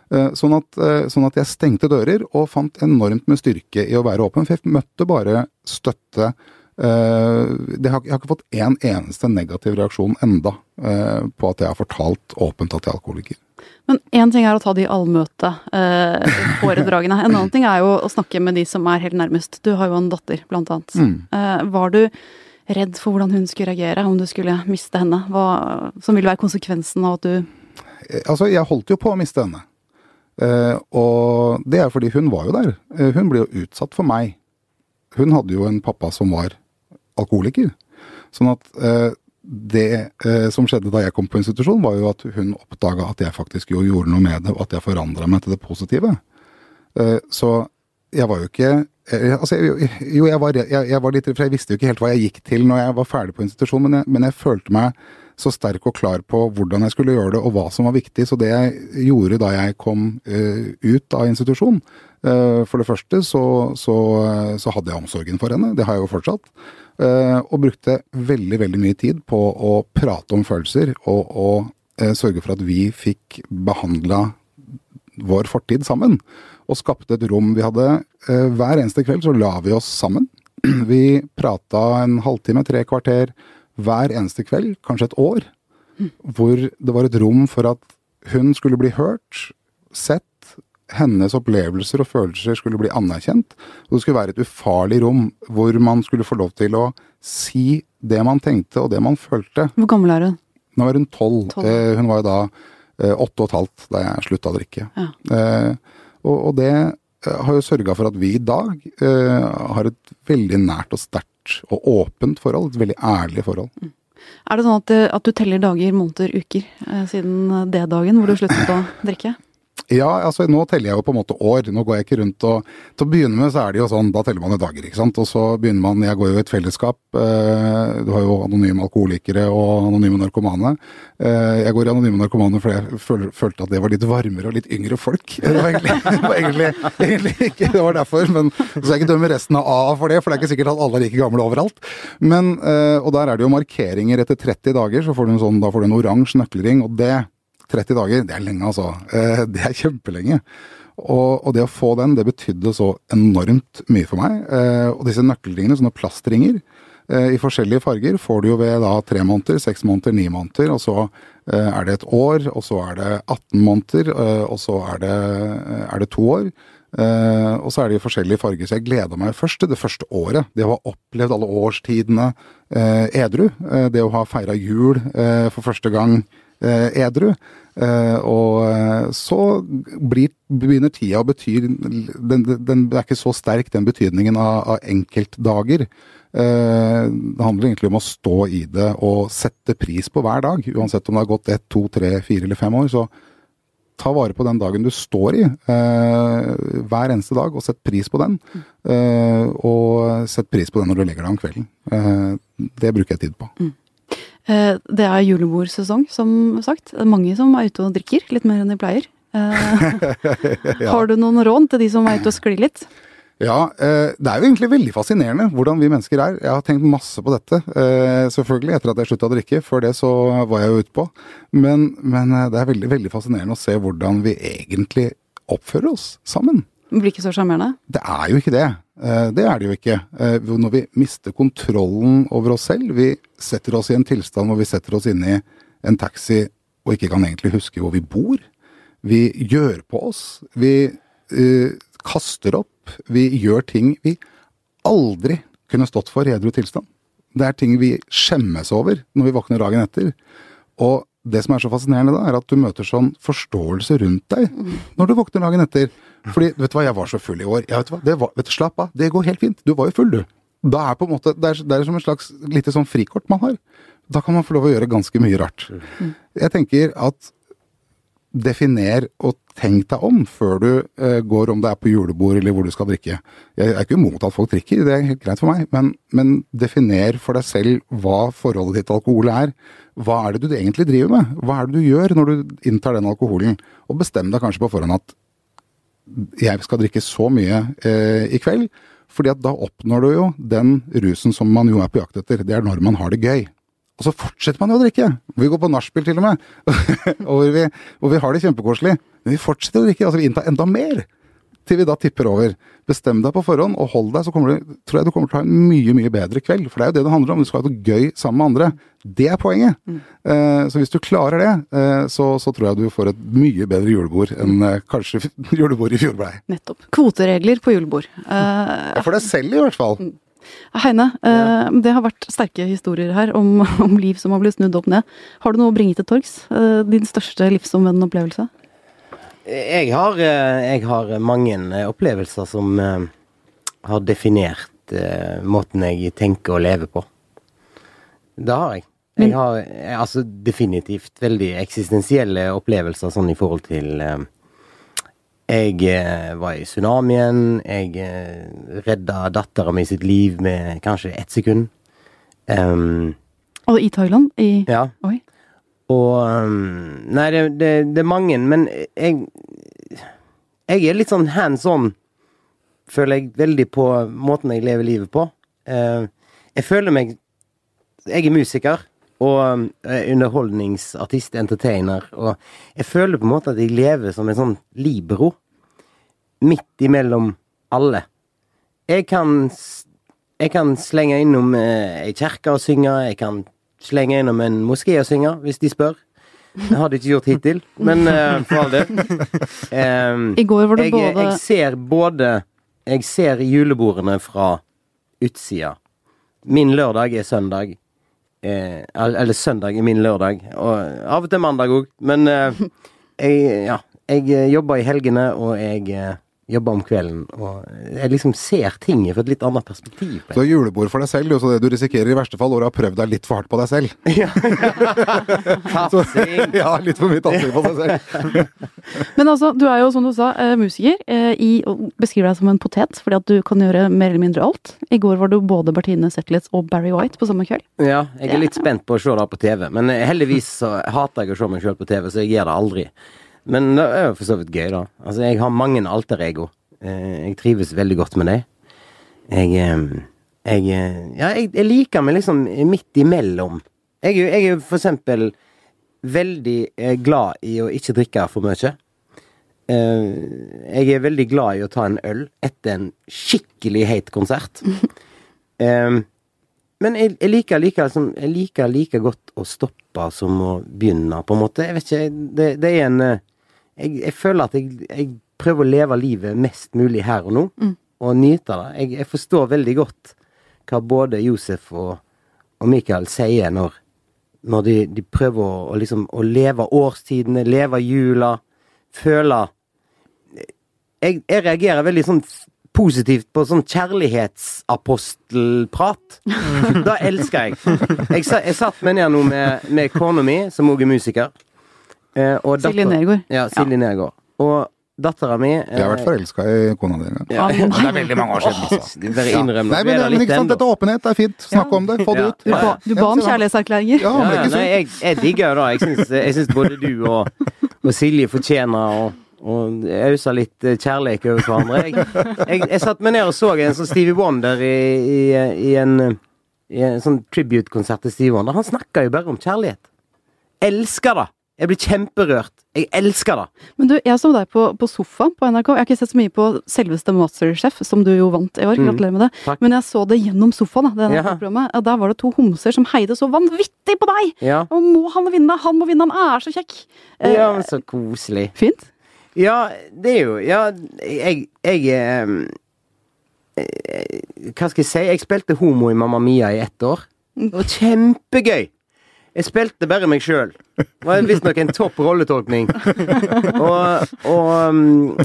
Speaker 2: Sånn at, eh, sånn at, jeg stengte dører og fant enormt med styrke i å være åpen. For jeg møtte bare støtte. Eh, jeg har, ikke fått én en eneste negativ reaksjon enda på at jeg har fortalt åpent at jeg er alkoholiker.
Speaker 1: Men én ting er å ta de allmøteforedragene. en annen ting er jo å snakke med de som er helt nærmest. Du har jo en datter, blant annet. Mm. Var du redd for hvordan hun skulle reagere om du skulle miste henne? Hva som ville være konsekvensen av at du
Speaker 2: Altså, jeg holdt jo på å miste henne. Og det er fordi hun var jo der. Hun ble jo utsatt for meg. Hun hadde jo en pappa som var alkoholiker. Sånn at eh, det som skjedde da jeg kom på institusjon, var jo at hun oppdaga at jeg faktisk jo gjorde noe med det, og at jeg forandra meg til det positive. så jeg var jo ikke Altså, jo, jeg var, jeg, jeg var litt For jeg visste jo ikke helt hva jeg gikk til når jeg var ferdig på institusjon, men jeg, men jeg følte meg så sterk og klar på hvordan jeg skulle gjøre det og hva som var viktig. Så det jeg gjorde da jeg kom uh, ut av institusjon uh, For det første så, så, så, hadde jeg omsorgen for henne, det har jeg jo fortsatt. Uh, og brukte veldig, veldig mye tid på å prate om følelser og, og sørge for at vi fikk behandla vår fortid sammen. Og skapte et rom. Vi hadde Hver eneste kveld så la vi oss sammen. (clears throat) Vi prata en halvtime, tre kvarter hver eneste kveld, kanskje et år, mm. hvor det var et rom for at hun skulle bli hørt, sett, hennes opplevelser og følelser skulle bli anerkjent. Og det skulle være et ufarlig rom hvor man skulle få lov til å si det man tenkte og det man følte.
Speaker 1: Hvor gammel er hun?
Speaker 2: Nå er hun tolv. Eh, hun var jo da eh, åtte og et halvt da jeg slutta å drikke. Ja. Eh, og, og, det har jo sørga for at vi i dag eh, har et veldig nært og sterkt og åpent forhold. Et veldig ærlig forhold. Mm.
Speaker 1: Er det sånn at, at, du teller dager, måneder, uker eh, siden det dagen hvor du sluttet å drikke?
Speaker 2: Ja, altså nå teller jeg jo på en måte år. Nå går jeg ikke rundt og Til å begynne med så er det jo sånn, da teller man jo dager, ikke sant. Og så begynner man Jeg går jo i et fellesskap. Eh, du har jo anonyme alkoholikere og anonyme narkomane. Eh, jeg går i anonyme narkomane fordi jeg føl, følte at det var litt varmere og litt yngre folk. (laughs) Det var egentlig, det var egentlig, egentlig ikke det var derfor, men så skal jeg ikke dømme resten av A for det, for det er ikke sikkert at alle er like gamle overalt. Men, eh, og der er det jo markeringer etter 30 dager, så får du en sånn, da får du en oransje nøkkelring, og det 30 dager, det er lenge, altså. Eh, det er kjempelenge. Og, og, det å få den, det betydde så enormt mye for meg. Eh, og disse nøkkelringene, sånne plastringer eh, i forskjellige farger, får du jo ved da tre måneder, seks måneder, ni måneder. Og så er det et år, og så er det 18 måneder, og så er det, er det to år. Uh, og så er det i forskjellige farger, så jeg gleda meg først til det første året. Det å ha opplevd alle årstidene uh, edru. Uh, det å ha feira jul for første gang edru. Eh, og eh, så blir, begynner tida å bety den, den, er ikke så sterk, den betydningen av, av enkeltdager. Det handler egentlig om å stå i det og sette pris på hver dag. Uansett om det har gått ett, to, tre, fire eller fem år. Så ta vare på den dagen du står i, hver eneste dag, og sett pris på den. og sett pris på den når du legger deg om kvelden. det bruker jeg tid på.
Speaker 1: Eh, det er julebordsesong, som sagt. Det er mange som er ute og drikker, litt mer enn de pleier. Eh, (laughs) ja. Har du noen råd til de som er ute og sklir litt?
Speaker 2: Ja, eh, det er jo egentlig veldig fascinerende hvordan vi mennesker er. Jeg har tenkt masse på dette, selvfølgelig, etter at jeg slutta å drikke. Før det så var jeg jo utpå. Men, men det er veldig, veldig fascinerende å se hvordan vi egentlig oppfører oss sammen.
Speaker 1: Det blir ikke så sjarmerende?
Speaker 2: Det er jo ikke det. Eh, det er det jo ikke. Eh, når vi mister kontrollen over oss selv, vi setter oss i en tilstand hvor vi setter oss inn i en taxi og ikke kan egentlig huske hvor vi bor. Vi gjør på oss. Vi uh, kaster opp. Vi gjør ting vi aldri kunne stått for i edru tilstand. Det er ting vi skjemmes over når vi våkner dagen etter. Og det som er så fascinerende da, er at du møter sånn forståelse rundt deg når du våkner dagen etter. Fordi, vet du hva, jeg var så full i år. Jeg vet hva, det var, vet du, Slapp av, det går helt fint. Du var jo full, du. Da er på en måte, det er, det er som et slags lite sånn frikort man har. Da kan man få lov å gjøre ganske mye rart. Mm. Jeg tenker at definer og tenk deg om før du uh, går om det er på julebord eller hvor du skal drikke. Jeg er ikke imot at folk drikker, det er helt greit for meg, men, men definer for deg selv hva forholdet ditt til alkohol er. Hva er det du egentlig driver med? Hva er det du gjør når du inntar den alkoholen? Og bestem deg kanskje på forhånd at jeg skal drikke så mye eh, i kveld. Fordi at da oppnår du jo den rusen som man jo er på jakt etter. Det er når man har det gøy. Og så fortsetter man jo å drikke. Vi går på nachspiel til og med. (laughs) og vi, og vi har det kjempekoselig. Men vi fortsetter å drikke. Altså vi inntar enda mer. Til vi da tipper over. Bestem deg på forhånd og hold deg, så du, tror jeg du kommer til å ha en mye mye bedre kveld. For det er jo det det handler om. Du skal ha det gøy sammen med andre. Det er poenget. Mm. Eh, så hvis du klarer det, eh, så, så, tror jeg du får et mye bedre julebord enn eh, kanskje (laughs) julebordet i fjor blei.
Speaker 1: Nettopp. Kvoteregler på julebord.
Speaker 2: ja, for deg selv i hvert fall. Mm.
Speaker 1: Heine, ja. det har vært sterke historier her om, (laughs) om, liv som har blitt snudd opp ned. Har du noe å bringe til torgs? Din største livsomvendende opplevelse?
Speaker 3: Jeg har, jeg har, mange opplevelser som har definert måten jeg tenker og lever på. Det har jeg. Jeg har altså definitivt veldig eksistensielle opplevelser sånn i forhold til jeg eh, var i tsunamien. Jeg eh, redda dattera mi sitt liv med kanskje ett sekund. Um,
Speaker 1: og i Thailand? I
Speaker 3: Ja. Oi. Og um, Nei, det, det, det, er mange, men jeg Jeg er litt sånn hands on, føler jeg, veldig på måten jeg lever livet på. Uh, jeg føler meg Jeg er musiker og underholdningsartist, entertainer, og jeg føler på en måte at jeg lever som en sånn libero. Midt imellom alle. Jeg kan Jeg kan slenge innom eh, ei kjerke og synge, jeg kan slenge innom en moské og synge, hvis de spør. Det har de ikke gjort hittil, men uh, for all del.
Speaker 1: Um, I går var det
Speaker 3: jeg,
Speaker 1: både
Speaker 3: Jeg ser både Jeg ser julebordene fra utsida. Min lørdag er søndag. Eh, eller søndag er min lørdag. Og av og til mandag òg. Men eh, jeg, ja, jeg eh, jobber i helgene, og jeg eh, jobber om kvelden. Og jeg liksom ser ting fra et litt annet perspektiv.
Speaker 2: Så julebord for deg selv, så det du risikerer i verste fall, er å ha prøvd deg litt for hardt på deg selv. (laughs) Ja.
Speaker 3: Tafsing.
Speaker 2: ja, litt for mye tafsing på deg selv. (laughs)
Speaker 1: Men altså, du er jo som du sa, eh, musiker. Eh, I, og beskriver deg som en potet, fordi at du kan gjøre mer eller mindre alt. I går var du både Bertine Zetlitz og Barry White på samme kveld.
Speaker 3: Ja, jeg er litt spent på å se det på TV. Men heldigvis så hater jeg å se meg sjøl på TV, så jeg gjør det aldri. Men det er jo for så vidt gøy, da. Altså, jeg har mange alter ego. Eh, jeg trives veldig godt med det. Jeg eh, jeg, ja, jeg, jeg, liker meg liksom midt imellom. Jeg, jeg er for eksempel veldig eh, glad i å ikke drikke for mye. Jeg er veldig glad i å ta en øl etter en skikkelig heit konsert. (laughs) Men jeg, liker, liker, liksom, jeg liker like godt å stoppe som å begynne, på en måte. Jeg vet ikke, det, det er en jeg, jeg, føler at jeg, jeg, prøver å leve livet mest mulig her og nå, mm. og nyte det. Jeg, jeg, forstår veldig godt hva både Josef og, og Mikael sier når, når de, de, prøver å, å, liksom, å leve årstidene, leve jula, føle jeg, jeg reagerer veldig sånn positivt på sånn kjærlighetsapostelprat. Mm. (laughs) Da elsker jeg. Jeg, jeg satt meg ned nå med, med kona mi, som òg er musiker.
Speaker 1: Eh, Silje Nergård.
Speaker 3: Ja, Silje ja. Nergård. Og dattera mi
Speaker 2: eh, Jeg har vært forelska i kona di en gang.
Speaker 3: Ja. (laughs)
Speaker 2: det er veldig mange år siden, altså.
Speaker 3: Bare innrøm
Speaker 2: Nei, men, men ikke sant, dette er åpenhet, det er fint. Snakk om det, få det ut.
Speaker 1: Du ba, du ba om kjærlighetserklæringer.
Speaker 3: Ja, nei, jeg, jeg digger jo det. Jeg syns både du og, og Silje fortjener å og ausa litt eh, kjærlighet over hverandre. Jeg, jeg, jeg satt meg ned og så en sånn Stevie Wonder i, i, i en, i en sånn tribute-konsert til Stevie Wonder. Han snakka jo bare om kjærlighet. Elsker det! Jeg blir kjemperørt. Jeg elsker det.
Speaker 1: Men du, jeg så deg på, på sofaen på NRK. Jeg har ikke sett så mye på selveste Masterchef, som du jo vant i år. Mm. Gratulerer med det. Takk. Men jeg så det gjennom sofaen. Da, ja. og Der var det to homser som heide så vanvittig på deg! Ja. Og må han vinne? Han må vinne, han er så kjekk!
Speaker 3: Ja, men så koselig.
Speaker 1: Fint?
Speaker 3: Ja, det er jo Ja, jeg, jeg um, Hva skal jeg si? Jeg spilte homo i Mamma Mia i ett år. Det var kjempegøy! Jeg spilte bare meg sjøl. Det var visstnok en topp rolletolkning. Og, og um,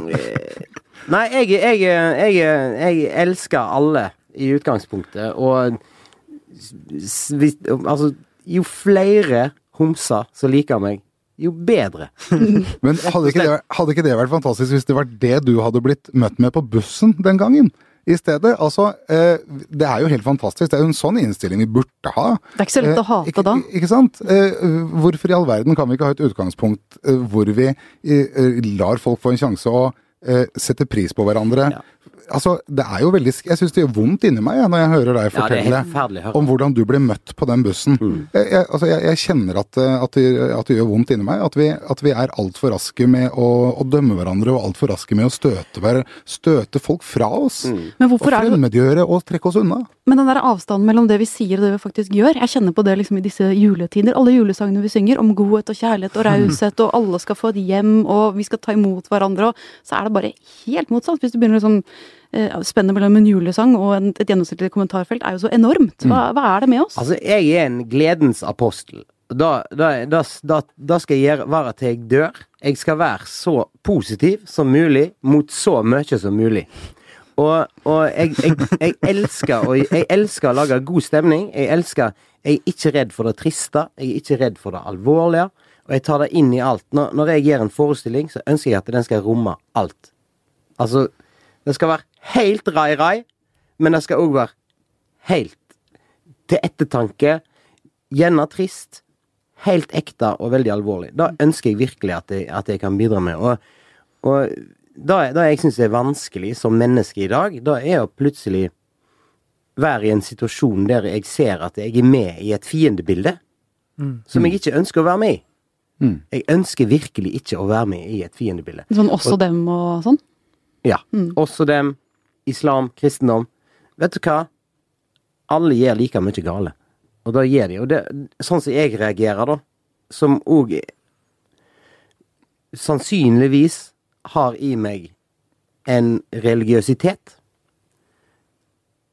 Speaker 3: Nei, jeg, jeg, jeg, jeg, elsker alle i utgangspunktet, og altså Jo flere homser som liker meg, jo bedre.
Speaker 2: Men hadde ikke, det, hadde ikke det vært fantastisk hvis det var det du hadde blitt møtt med på bussen den gangen? I stedet. Altså, eh, det er jo helt fantastisk. Det er jo en sånn innstilling vi burde ha.
Speaker 1: Det er ikke så lett å hate
Speaker 2: eh,
Speaker 1: da.
Speaker 2: Ikke, ikke sant? Eh, hvorfor i all verden kan vi ikke ha et utgangspunkt hvor vi lar folk få en sjanse å eh, setter pris på hverandre.
Speaker 3: Ja.
Speaker 2: Altså, det er jo veldig Jeg syns det gjør vondt inni meg ja, når jeg hører deg
Speaker 3: Ja, det
Speaker 2: fortelle
Speaker 3: høre.
Speaker 2: om hvordan du ble møtt på den bussen.
Speaker 3: Mm.
Speaker 2: Jeg, jeg, altså, jeg, jeg kjenner at, eh, at, det, at det gjør vondt inni meg. At vi, at vi er altfor raske med å, å dømme hverandre og altfor raske med å støte, hver- støte folk fra oss.
Speaker 3: Mm.
Speaker 1: Men
Speaker 2: Og
Speaker 1: hvorfor er det
Speaker 2: fremmedgjøre og trekke oss unna.
Speaker 1: Men den der avstanden mellom det vi sier og det vi faktisk gjør, jeg kjenner på det liksom i disse juletider. Alle julesangene vi synger om godhet og kjærlighet og raushet, og alle skal få et hjem, og vi skal ta imot hverandre, og så er det bare helt motsatt. Hvis du begynner liksom eh, Spennet mellom en julesang og et gjennomsnittlig kommentarfelt er jo så enormt. Hva, hva er det med oss?
Speaker 3: Altså, jeg er en gledens apostel. Da, da, da, da, skal jeg gjøre, være til jeg dør. Jeg skal være så positiv som mulig mot så mye som mulig. Og, og jeg, jeg, jeg, elsker, å- jeg elsker å lage god stemning. Jeg elsker Jeg er ikke redd for det triste. Jeg er ikke redd for det alvorlige. Og jeg tar det inn i alt. Når, når jeg gjør en forestilling, så ønsker jeg at den skal romme alt. Altså, det skal være helt rai-rai, men det skal òg være helt til ettertanke. Gjerne trist. Helt ekte og veldig alvorlig. Da ønsker jeg virkelig at jeg, at jeg kan bidra med. Og, og det, det jeg syns er vanskelig som menneske i dag, da er å plutselig være i en situasjon der jeg ser at jeg er med i et fiendebilde som jeg ikke ønsker å være med i.
Speaker 2: Mm.
Speaker 3: Jeg ønsker virkelig ikke å være med i et fiendebilde.
Speaker 1: Sånn også dem og sånn?
Speaker 3: Ja. Også dem, islam, kristendom. Vet du hva? Alle gjør like mye gale. Og da gjør de. jo det, sånn som jeg reagerer, da, som òg sannsynligvis har i meg en religiøsitet.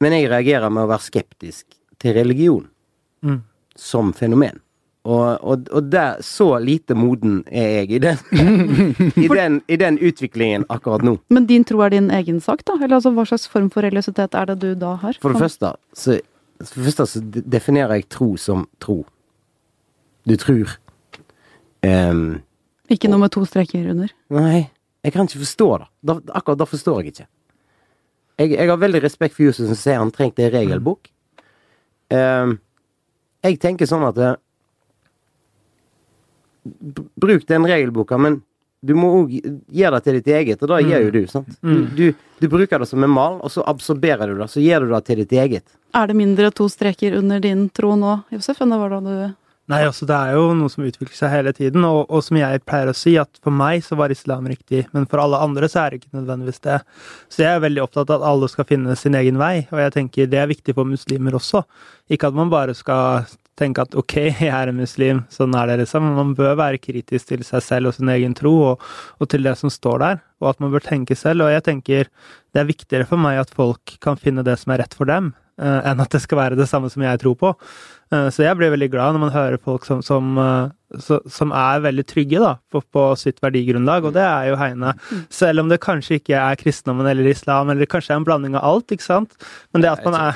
Speaker 3: Men jeg reagerer med å være skeptisk til religion
Speaker 4: Mm.
Speaker 3: som fenomen. Og, og, og der, så lite moden er jeg i den, (laughs) i, den, i den utviklingen akkurat nå.
Speaker 1: Men din tro er din egen sak, da? Eller altså, hva slags form for religiøsitet er det du da har?
Speaker 3: For det første så, for det første så definerer jeg tro som tro. Du tror. Um,
Speaker 1: Ikke noe med to streker under?
Speaker 3: nei, jeg kan ikke forstå det. Da, akkurat da forstår jeg ikke. Jeg, jeg har veldig respekt for Jesus som sier han trengte en regelbok. Um, jeg tenker sånn at eh, Bruk den regelboka, men du må òg gi det til ditt eget, og det gjør jo du. sant? Du, du, du bruker det som en mal, og så absorberer du det. Så gir du det til ditt eget.
Speaker 1: Er det mindre to streker under din tro nå, Josef, enn det var da du
Speaker 4: Nei, altså det er jo noe som utvikler seg hele tiden, og, og som jeg pleier å si, at for meg så var islam riktig, men for alle andre så er det ikke nødvendigvis det. Så jeg er veldig opptatt av at alle skal finne sin egen vei, og jeg tenker det er viktig for muslimer også. Ikke at man bare skal tenke at ok, (laughs) jeg er en muslim, sånn er det liksom. Man bør være kritisk til seg selv og sin egen tro, og, og til det som står der, og at man bør tenke selv. Og jeg tenker det er viktigere for meg at folk kan finne det som er rett for dem, eh, enn at det skal være det samme som jeg tror på. Eh, Så jeg blir veldig glad når man hører folk som, som, eh, som er veldig trygge da, på, på sitt verdigrunnlag, og det er jo Heine. Selv om det kanskje ikke er kristendommen eller islam, eller kanskje er en blanding av alt, ikke sant. Men det at man er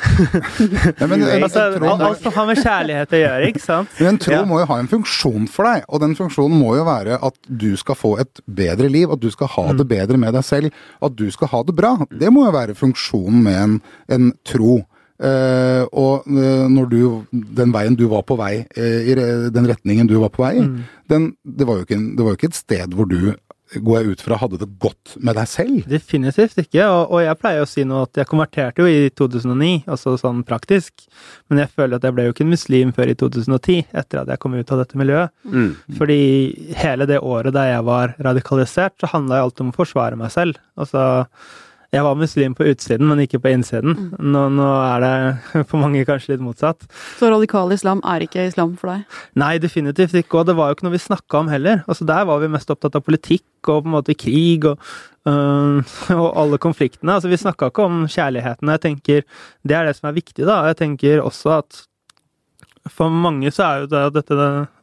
Speaker 4: (laughs)
Speaker 2: men,
Speaker 4: altså, Alt som har med kjærlighet å gjøre, ikke sant.
Speaker 2: men en tro
Speaker 4: Ja.
Speaker 2: må jo ha en funksjon for deg, og den funksjonen må jo være at du skal få et bedre liv, at du skal ha
Speaker 4: Mm.
Speaker 2: det bedre med deg selv, at du skal ha det bra. Det må jo være funksjonen med en, en tro. Eh, og uh, når du, den veien du var på vei, uh, i den retningen du var på vei i,
Speaker 4: Mm.
Speaker 2: den, det, var jo ikke det var jo ikke et sted hvor du, går jeg ut fra, hadde det godt med deg selv.
Speaker 4: Definitivt ikke, og, og jeg pleier å si noe at jeg konverterte jo i 2009, altså sånn praktisk, men jeg føler at jeg ble jo ikke en muslim før i 2010, etter at jeg kom ut av dette miljøet.
Speaker 3: Mm.
Speaker 4: Fordi hele det året da jeg var radikalisert, så handla jo alt om å forsvare meg selv. Altså, jeg var muslim på utsiden, men ikke på innsiden. Nå, nå er det (laughs) for mange kanskje litt motsatt.
Speaker 1: Så radikal islam er ikke islam for deg?
Speaker 4: Nei, definitivt ikke, og det var jo ikke noe vi snakka om heller. Altså, der var vi mest opptatt av politikk og på en måte krig og, øh, (laughs) og alle konfliktene. Altså, vi snakka ikke om kjærligheten. Jeg tenker det er det som er viktig, da. Jeg tenker også at for mange så er jo det at dette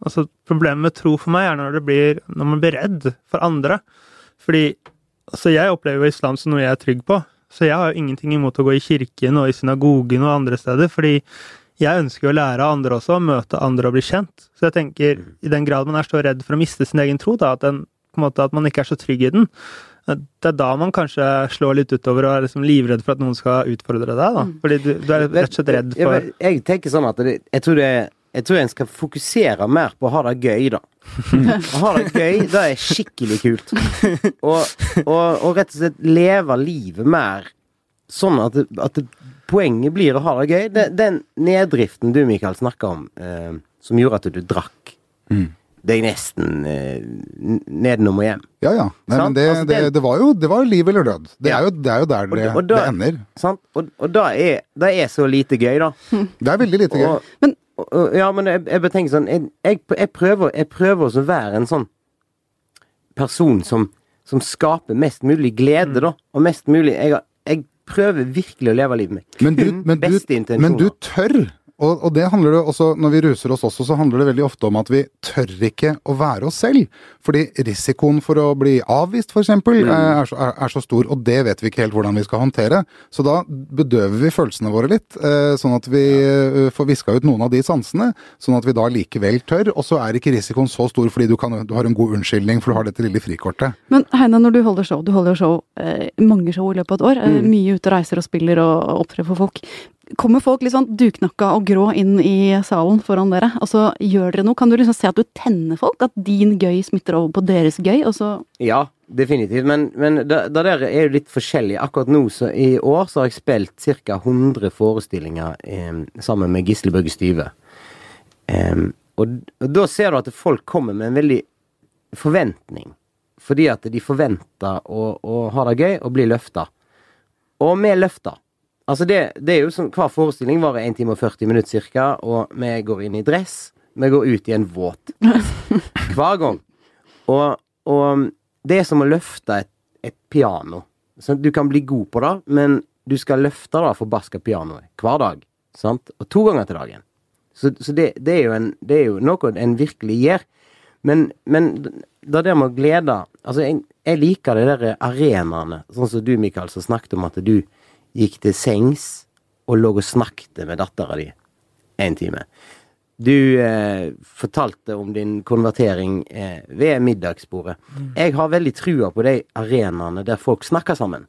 Speaker 4: altså Problemet med tro for meg er når det blir når man blir redd for andre. Fordi altså jeg opplever jo islam som noe jeg er trygg på. Så jeg har jo ingenting imot å gå i kirken og i synagogen og andre steder. fordi jeg ønsker jo å lære av andre også, møte andre og bli kjent. Så jeg tenker, i den grad man er så redd for å miste sin egen tro, da, at, den, måte, at man ikke er så trygg i den, det er da man kanskje slår litt utover og er liksom livredd for at noen skal utfordre deg. da. Fordi du, du er rett og slett redd for
Speaker 3: jeg tenker sånn at det, jeg tror det er Jeg tror en skal fokusere mer på å ha det gøy, da. Å ha det gøy, det er skikkelig kult. Og, og, og rett og slett leve livet mer sånn at, det, at det, poenget blir å ha det gøy. Det, den neddriften du, Mikael, snakka om, eh, som gjorde at du drakk deg nesten eh, nedenom og hjem.
Speaker 2: Ja ja. Nei, men det,
Speaker 3: Altså,
Speaker 2: det, det var jo det var jo liv eller død. Det
Speaker 3: Ja.
Speaker 2: er jo, det er jo der det,
Speaker 3: Og- og da-
Speaker 2: det ender.
Speaker 3: Sant? Og, og da er, det er så lite gøy, da. (laughs)
Speaker 2: Det er veldig lite gøy.
Speaker 1: Men-
Speaker 3: og, og, ja, men jeg, jeg bare tenker sånn Jeg, jeg, jeg prøver, jeg prøver å være en sånn person som, som skaper mest mulig glede, da. Og mest mulig Jeg, jeg prøver virkelig å leve livet mitt.
Speaker 2: Men du, men du, men du tør. Og, og det handler det også, når vi ruser oss også, så handler det veldig ofte om at vi tør ikke å være oss selv. Fordi risikoen for å bli avvist, f.eks.,
Speaker 3: Mm.
Speaker 2: eksempel er, så- er, er så stor, og det vet vi ikke helt hvordan vi skal håndtere. Så da bedøver vi følelsene våre litt, eh, sånn at vi ja. får viska ut noen av de sansene, sånn at vi da likevel tør. Og så er ikke risikoen så stor fordi du, kan, du har en god unnskyldning, for du har dette lille frikortet.
Speaker 1: Men Heine, når du holder show, du holder show, eh, mange show i løpet av et år, mm. mye ute og reiser og spiller og, og opptrer for folk. Kommer folk litt sånn duknakka og grå inn i salen foran dere, og så gjør dere noe? Kan du liksom se at du tenner folk? At din gøy smitter over på deres gøy, og så
Speaker 3: Ja, definitivt. Men, men det, det der er jo litt forskjellig. Akkurat nå, så i år, så har jeg spilt ca. 100 forestillinger eh, sammen med Gisle Børge Styve. Eh, og, og da ser du at folk kommer med en veldig forventning. Fordi at de forventer å, å ha det gøy og bli løfta. Og vi løfter. Altså det, det er jo sånn, Hver forestilling varer 1 time og 40 minutter ca., og vi går inn i dress. Vi går ut i en våt. (laughs) Hver gang. Og, og det er som å løfte et, et piano. Så du kan bli god på det, men du skal løfte det forbaska pianoet hver dag. Sant? Og to ganger til dagen. Så, så det, det, er en, det er jo noe en virkelig gjør. Men, men det der med å glede Altså, jeg, jeg liker de der arenaene, sånn som du, Mikael, som snakket om at du gikk til sengs og lå og snakket med dattera di en time. Du eh, fortalte om din konvertering eh, ved middagsbordet. Jeg har veldig trua på de arenaene der folk snakker sammen.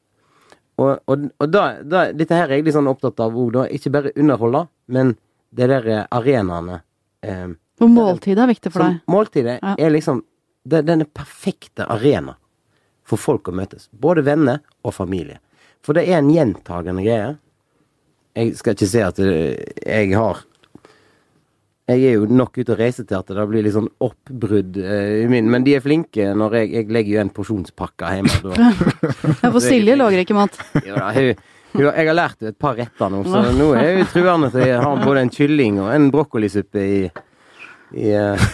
Speaker 3: Og, og, og da, da, dette her er jeg litt sånn opptatt av òg, da. Ikke bare underholde, men de der eh, arenaene eh,
Speaker 1: Og måltidet er viktig for deg.
Speaker 3: måltidet
Speaker 1: Ja.
Speaker 3: er liksom det, Den er perfekte arena for folk å møtes. Både venner og familie. For det er en gjentagende greie. Jeg skal ikke si at eh, jeg har Jeg er jo nok ute og reiser til at det blir litt sånn oppbrudd eh, i min, men de er flinke når jeg, jeg legger jo en porsjonspakke hjemme. Da. (laughs)
Speaker 1: Ja, for Silje lager ikke mat. (laughs)
Speaker 3: Ja, hun, hun, jeg har lært henne et par retter nå, så nå er hun truende til å ha både en kylling og en brokkolisuppe i, i eh,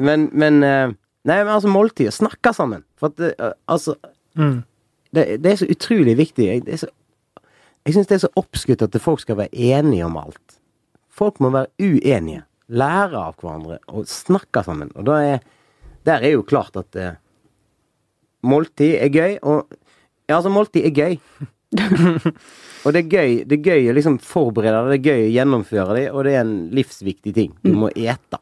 Speaker 3: Men, men Nei, men altså måltidet. Snakke sammen. For at altså
Speaker 4: Mm.
Speaker 3: Det, det er så utrolig viktig. Jeg, det så, jeg syns det er så oppskutt at folk skal være enige om alt. Folk må være uenige. Lære av hverandre og snakke sammen. Og da er Der er jo klart at eh, måltid er gøy, og Ja, altså, måltid er gøy. (laughs) og det er gøy Det er gøy å liksom forberede det, det er gøy å gjennomføre det, og det er en livsviktig ting. Du må ete.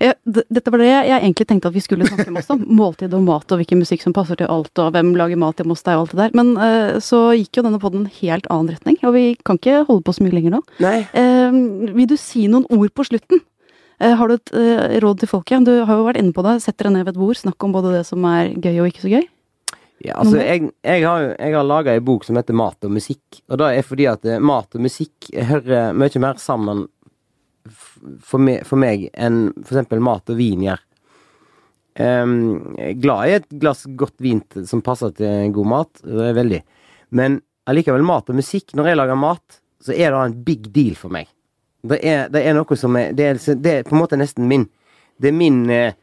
Speaker 1: Ja, dette var det jeg egentlig tenkte at vi skulle snakke masse om. (laughs) Måltid og mat og hvilken musikk som passer til alt, og hvem lager mat hjemme hos deg og alt det der. Men uh, så gikk jo denne på en helt annen retning, og vi kan ikke holde på så mye lenger nå. Eh, vil du si noen ord på slutten? Uh, har du et råd til folket? Du har jo vært inne på det. Sett dere ned ved et bord, snakk om både det som er gøy og ikke så gøy.
Speaker 3: Ja, altså, jeg, jeg har, jeg har laga ei bok som heter Mat og musikk. Og det er fordi at mat og musikk hører mye mer sammen for meg, for meg enn eksempel mat og vin gjør. Um, glad i et glass godt vin som passer til god mat. Det er veldig. Men allikevel, mat og musikk Når jeg lager mat, så er det en big deal for meg. Det er, det er noe som er det, er det er på en måte nesten min Det er min eh,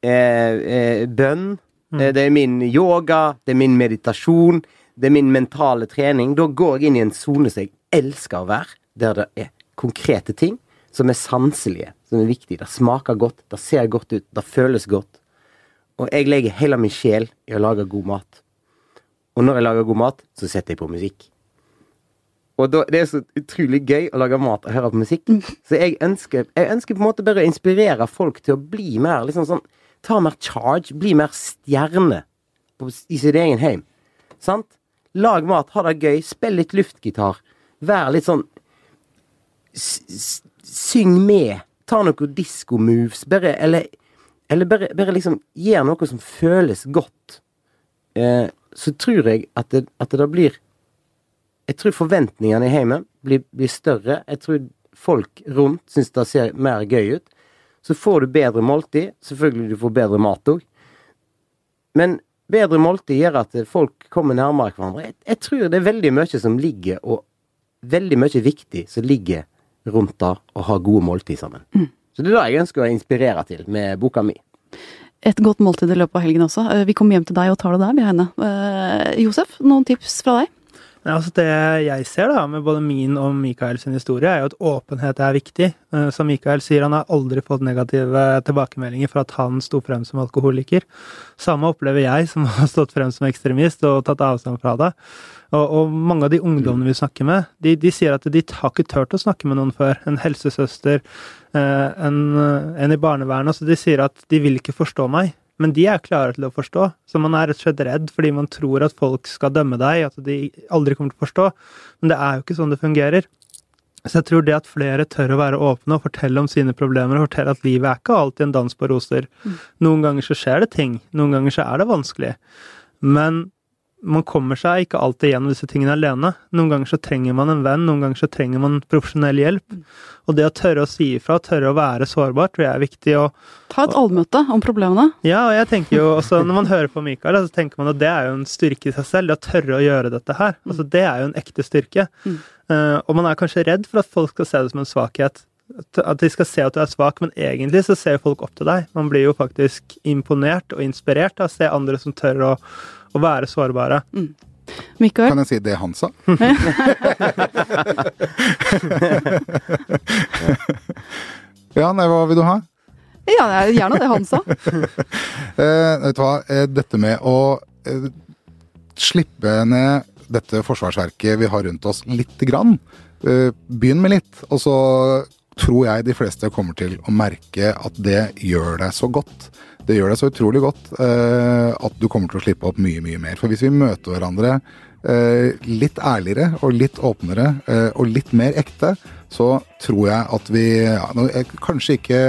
Speaker 3: eh, eh, bønn. Mm. Det er min yoga, det er min meditasjon, det er min mentale trening. Da går jeg inn i en sone som jeg elsker å være, der det er konkrete ting som er sanselige, som er viktige. Det smaker godt, det ser godt ut, det føles godt. Og jeg legger hele min sjel i å lage god mat. Og når jeg lager god mat, så setter jeg på musikk. Og da, det er så utrolig gøy å lage mat og høre på musikk. Så jeg ønsker, jeg ønsker på en måte bare å inspirere folk til å bli mer liksom sånn Ta mer charge, bli mer stjerne på, i sin egen heim. Sant? Lag mat, ha det gøy, spill litt luftgitar. Vær litt sånn Syng med. ta noen diskomoves. bare Eller, eller bare, bare liksom gjør noe som føles godt. Eh, så tror jeg at det, at det da blir Jeg tror forventningene i heimen blir, blir større. Jeg tror folk rundt syns det ser mer gøy ut. Så får du bedre måltid. Selvfølgelig du får bedre mat òg. Men bedre måltid gjør at folk kommer nærmere hverandre. Jeg, jeg tror det er veldig mye som ligger, og veldig mye viktig som ligger rundt det å ha gode måltid sammen. Så det er det jeg ønsker å inspirere til med boka mi.
Speaker 1: Et godt måltid i løpet av helgen også. Eh, Vi kommer hjem til deg og tar det der, vi Heine. Eh, Josef, noen tips fra deg?
Speaker 4: Ja, altså det jeg ser da, med både min og Mikael sin historie, er jo at åpenhet er viktig. Eh, Som Mikael sier, han har aldri fått negative tilbakemeldinger for at han sto frem som alkoholiker. Samme opplever jeg, som (laughs) har stått frem som ekstremist og tatt avstand fra det. Og, og mange av de ungdommene vi snakker med, de, de sier at de har ikke turt å snakke med noen før. En helsesøster, eh, en, en i barnevernet. Så de sier at de vil ikke forstå meg. Men de er klare til å forstå, så man er rett og slett redd fordi man tror at folk skal dømme deg, at de aldri kommer til å forstå. Men det er jo ikke sånn det fungerer. Så jeg tror det at flere tør å være åpne og fortelle om sine problemer, og fortelle at livet er ikke alltid en dans på roser. Noen ganger så skjer det ting, noen ganger så er det vanskelig. Men man kommer seg ikke alltid gjennom disse tingene alene. Noen ganger så trenger man en venn, noen ganger så trenger man profesjonell hjelp. Og det å tørre å si ifra, tørre å være sårbar, tror jeg er viktig. Og,
Speaker 1: Ta et allmøte om problemene.
Speaker 4: ja, og jeg tenker jo også, når man hører på Mikael, så tenker man at det er jo en styrke i seg selv, det å tørre å gjøre dette her. Altså, det er jo en ekte styrke.
Speaker 1: Mm.
Speaker 4: Uh, og man er kanskje redd for at folk skal se det som en svakhet. At- At de skal se at du er svak, men egentlig så ser folk opp til deg. Man blir jo faktisk imponert og inspirert av å se andre som tør å, å være sårbare.
Speaker 1: Mikael,
Speaker 2: Kan jeg si det han sa? (laughs) ja, nei, hva vil du ha?
Speaker 1: ja, er gjerne det han sa. (laughs)
Speaker 2: Eh, vet du hva, eh, dette med å eh, slippe ned dette forsvarsverket vi har rundt oss lite grann. Eh, begynn med litt, og så tror jeg de fleste kommer til å merke at det gjør deg så godt. Det gjør deg så utrolig godt eh, at du kommer til å slippe opp mye, mye mer. For hvis vi møter hverandre eh, litt ærligere og litt åpnere eh, og litt mer ekte, så tror jeg at vi ja, eh, Kanskje ikke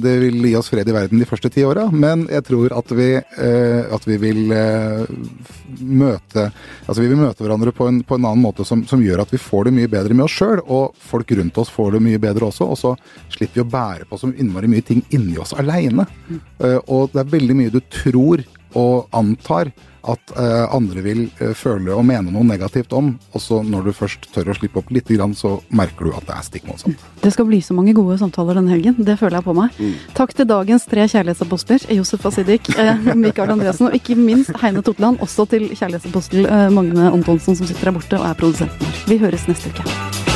Speaker 2: det vil gi oss fred i verden de første ti åra, men jeg tror at vi, eh, at vi vil eh, møte Altså vi vil møte hverandre på en, på en annen måte som, som gjør at vi får det mye bedre med oss sjøl, og folk rundt oss får det mye bedre også. Og så slipper vi å bære på så innmari mye ting inni oss aleine. og det er veldig mye du tror og antar at eh, andre vil eh, føle og mene noe negativt om. Og så når du først tør å slippe opp litt, grann, så merker du at det er stikk motsatt.
Speaker 1: Det skal bli så mange gode samtaler denne helgen. Det føler jeg på meg. Takk til dagens tre kjærlighetsapostler, Josef Asidik, eh, Mikael Andresen og ikke minst Heine Totland. Også til kjærlighetsapostel Magne Antonsen som sitter der borte og er produsenten her. Vi høres neste uke.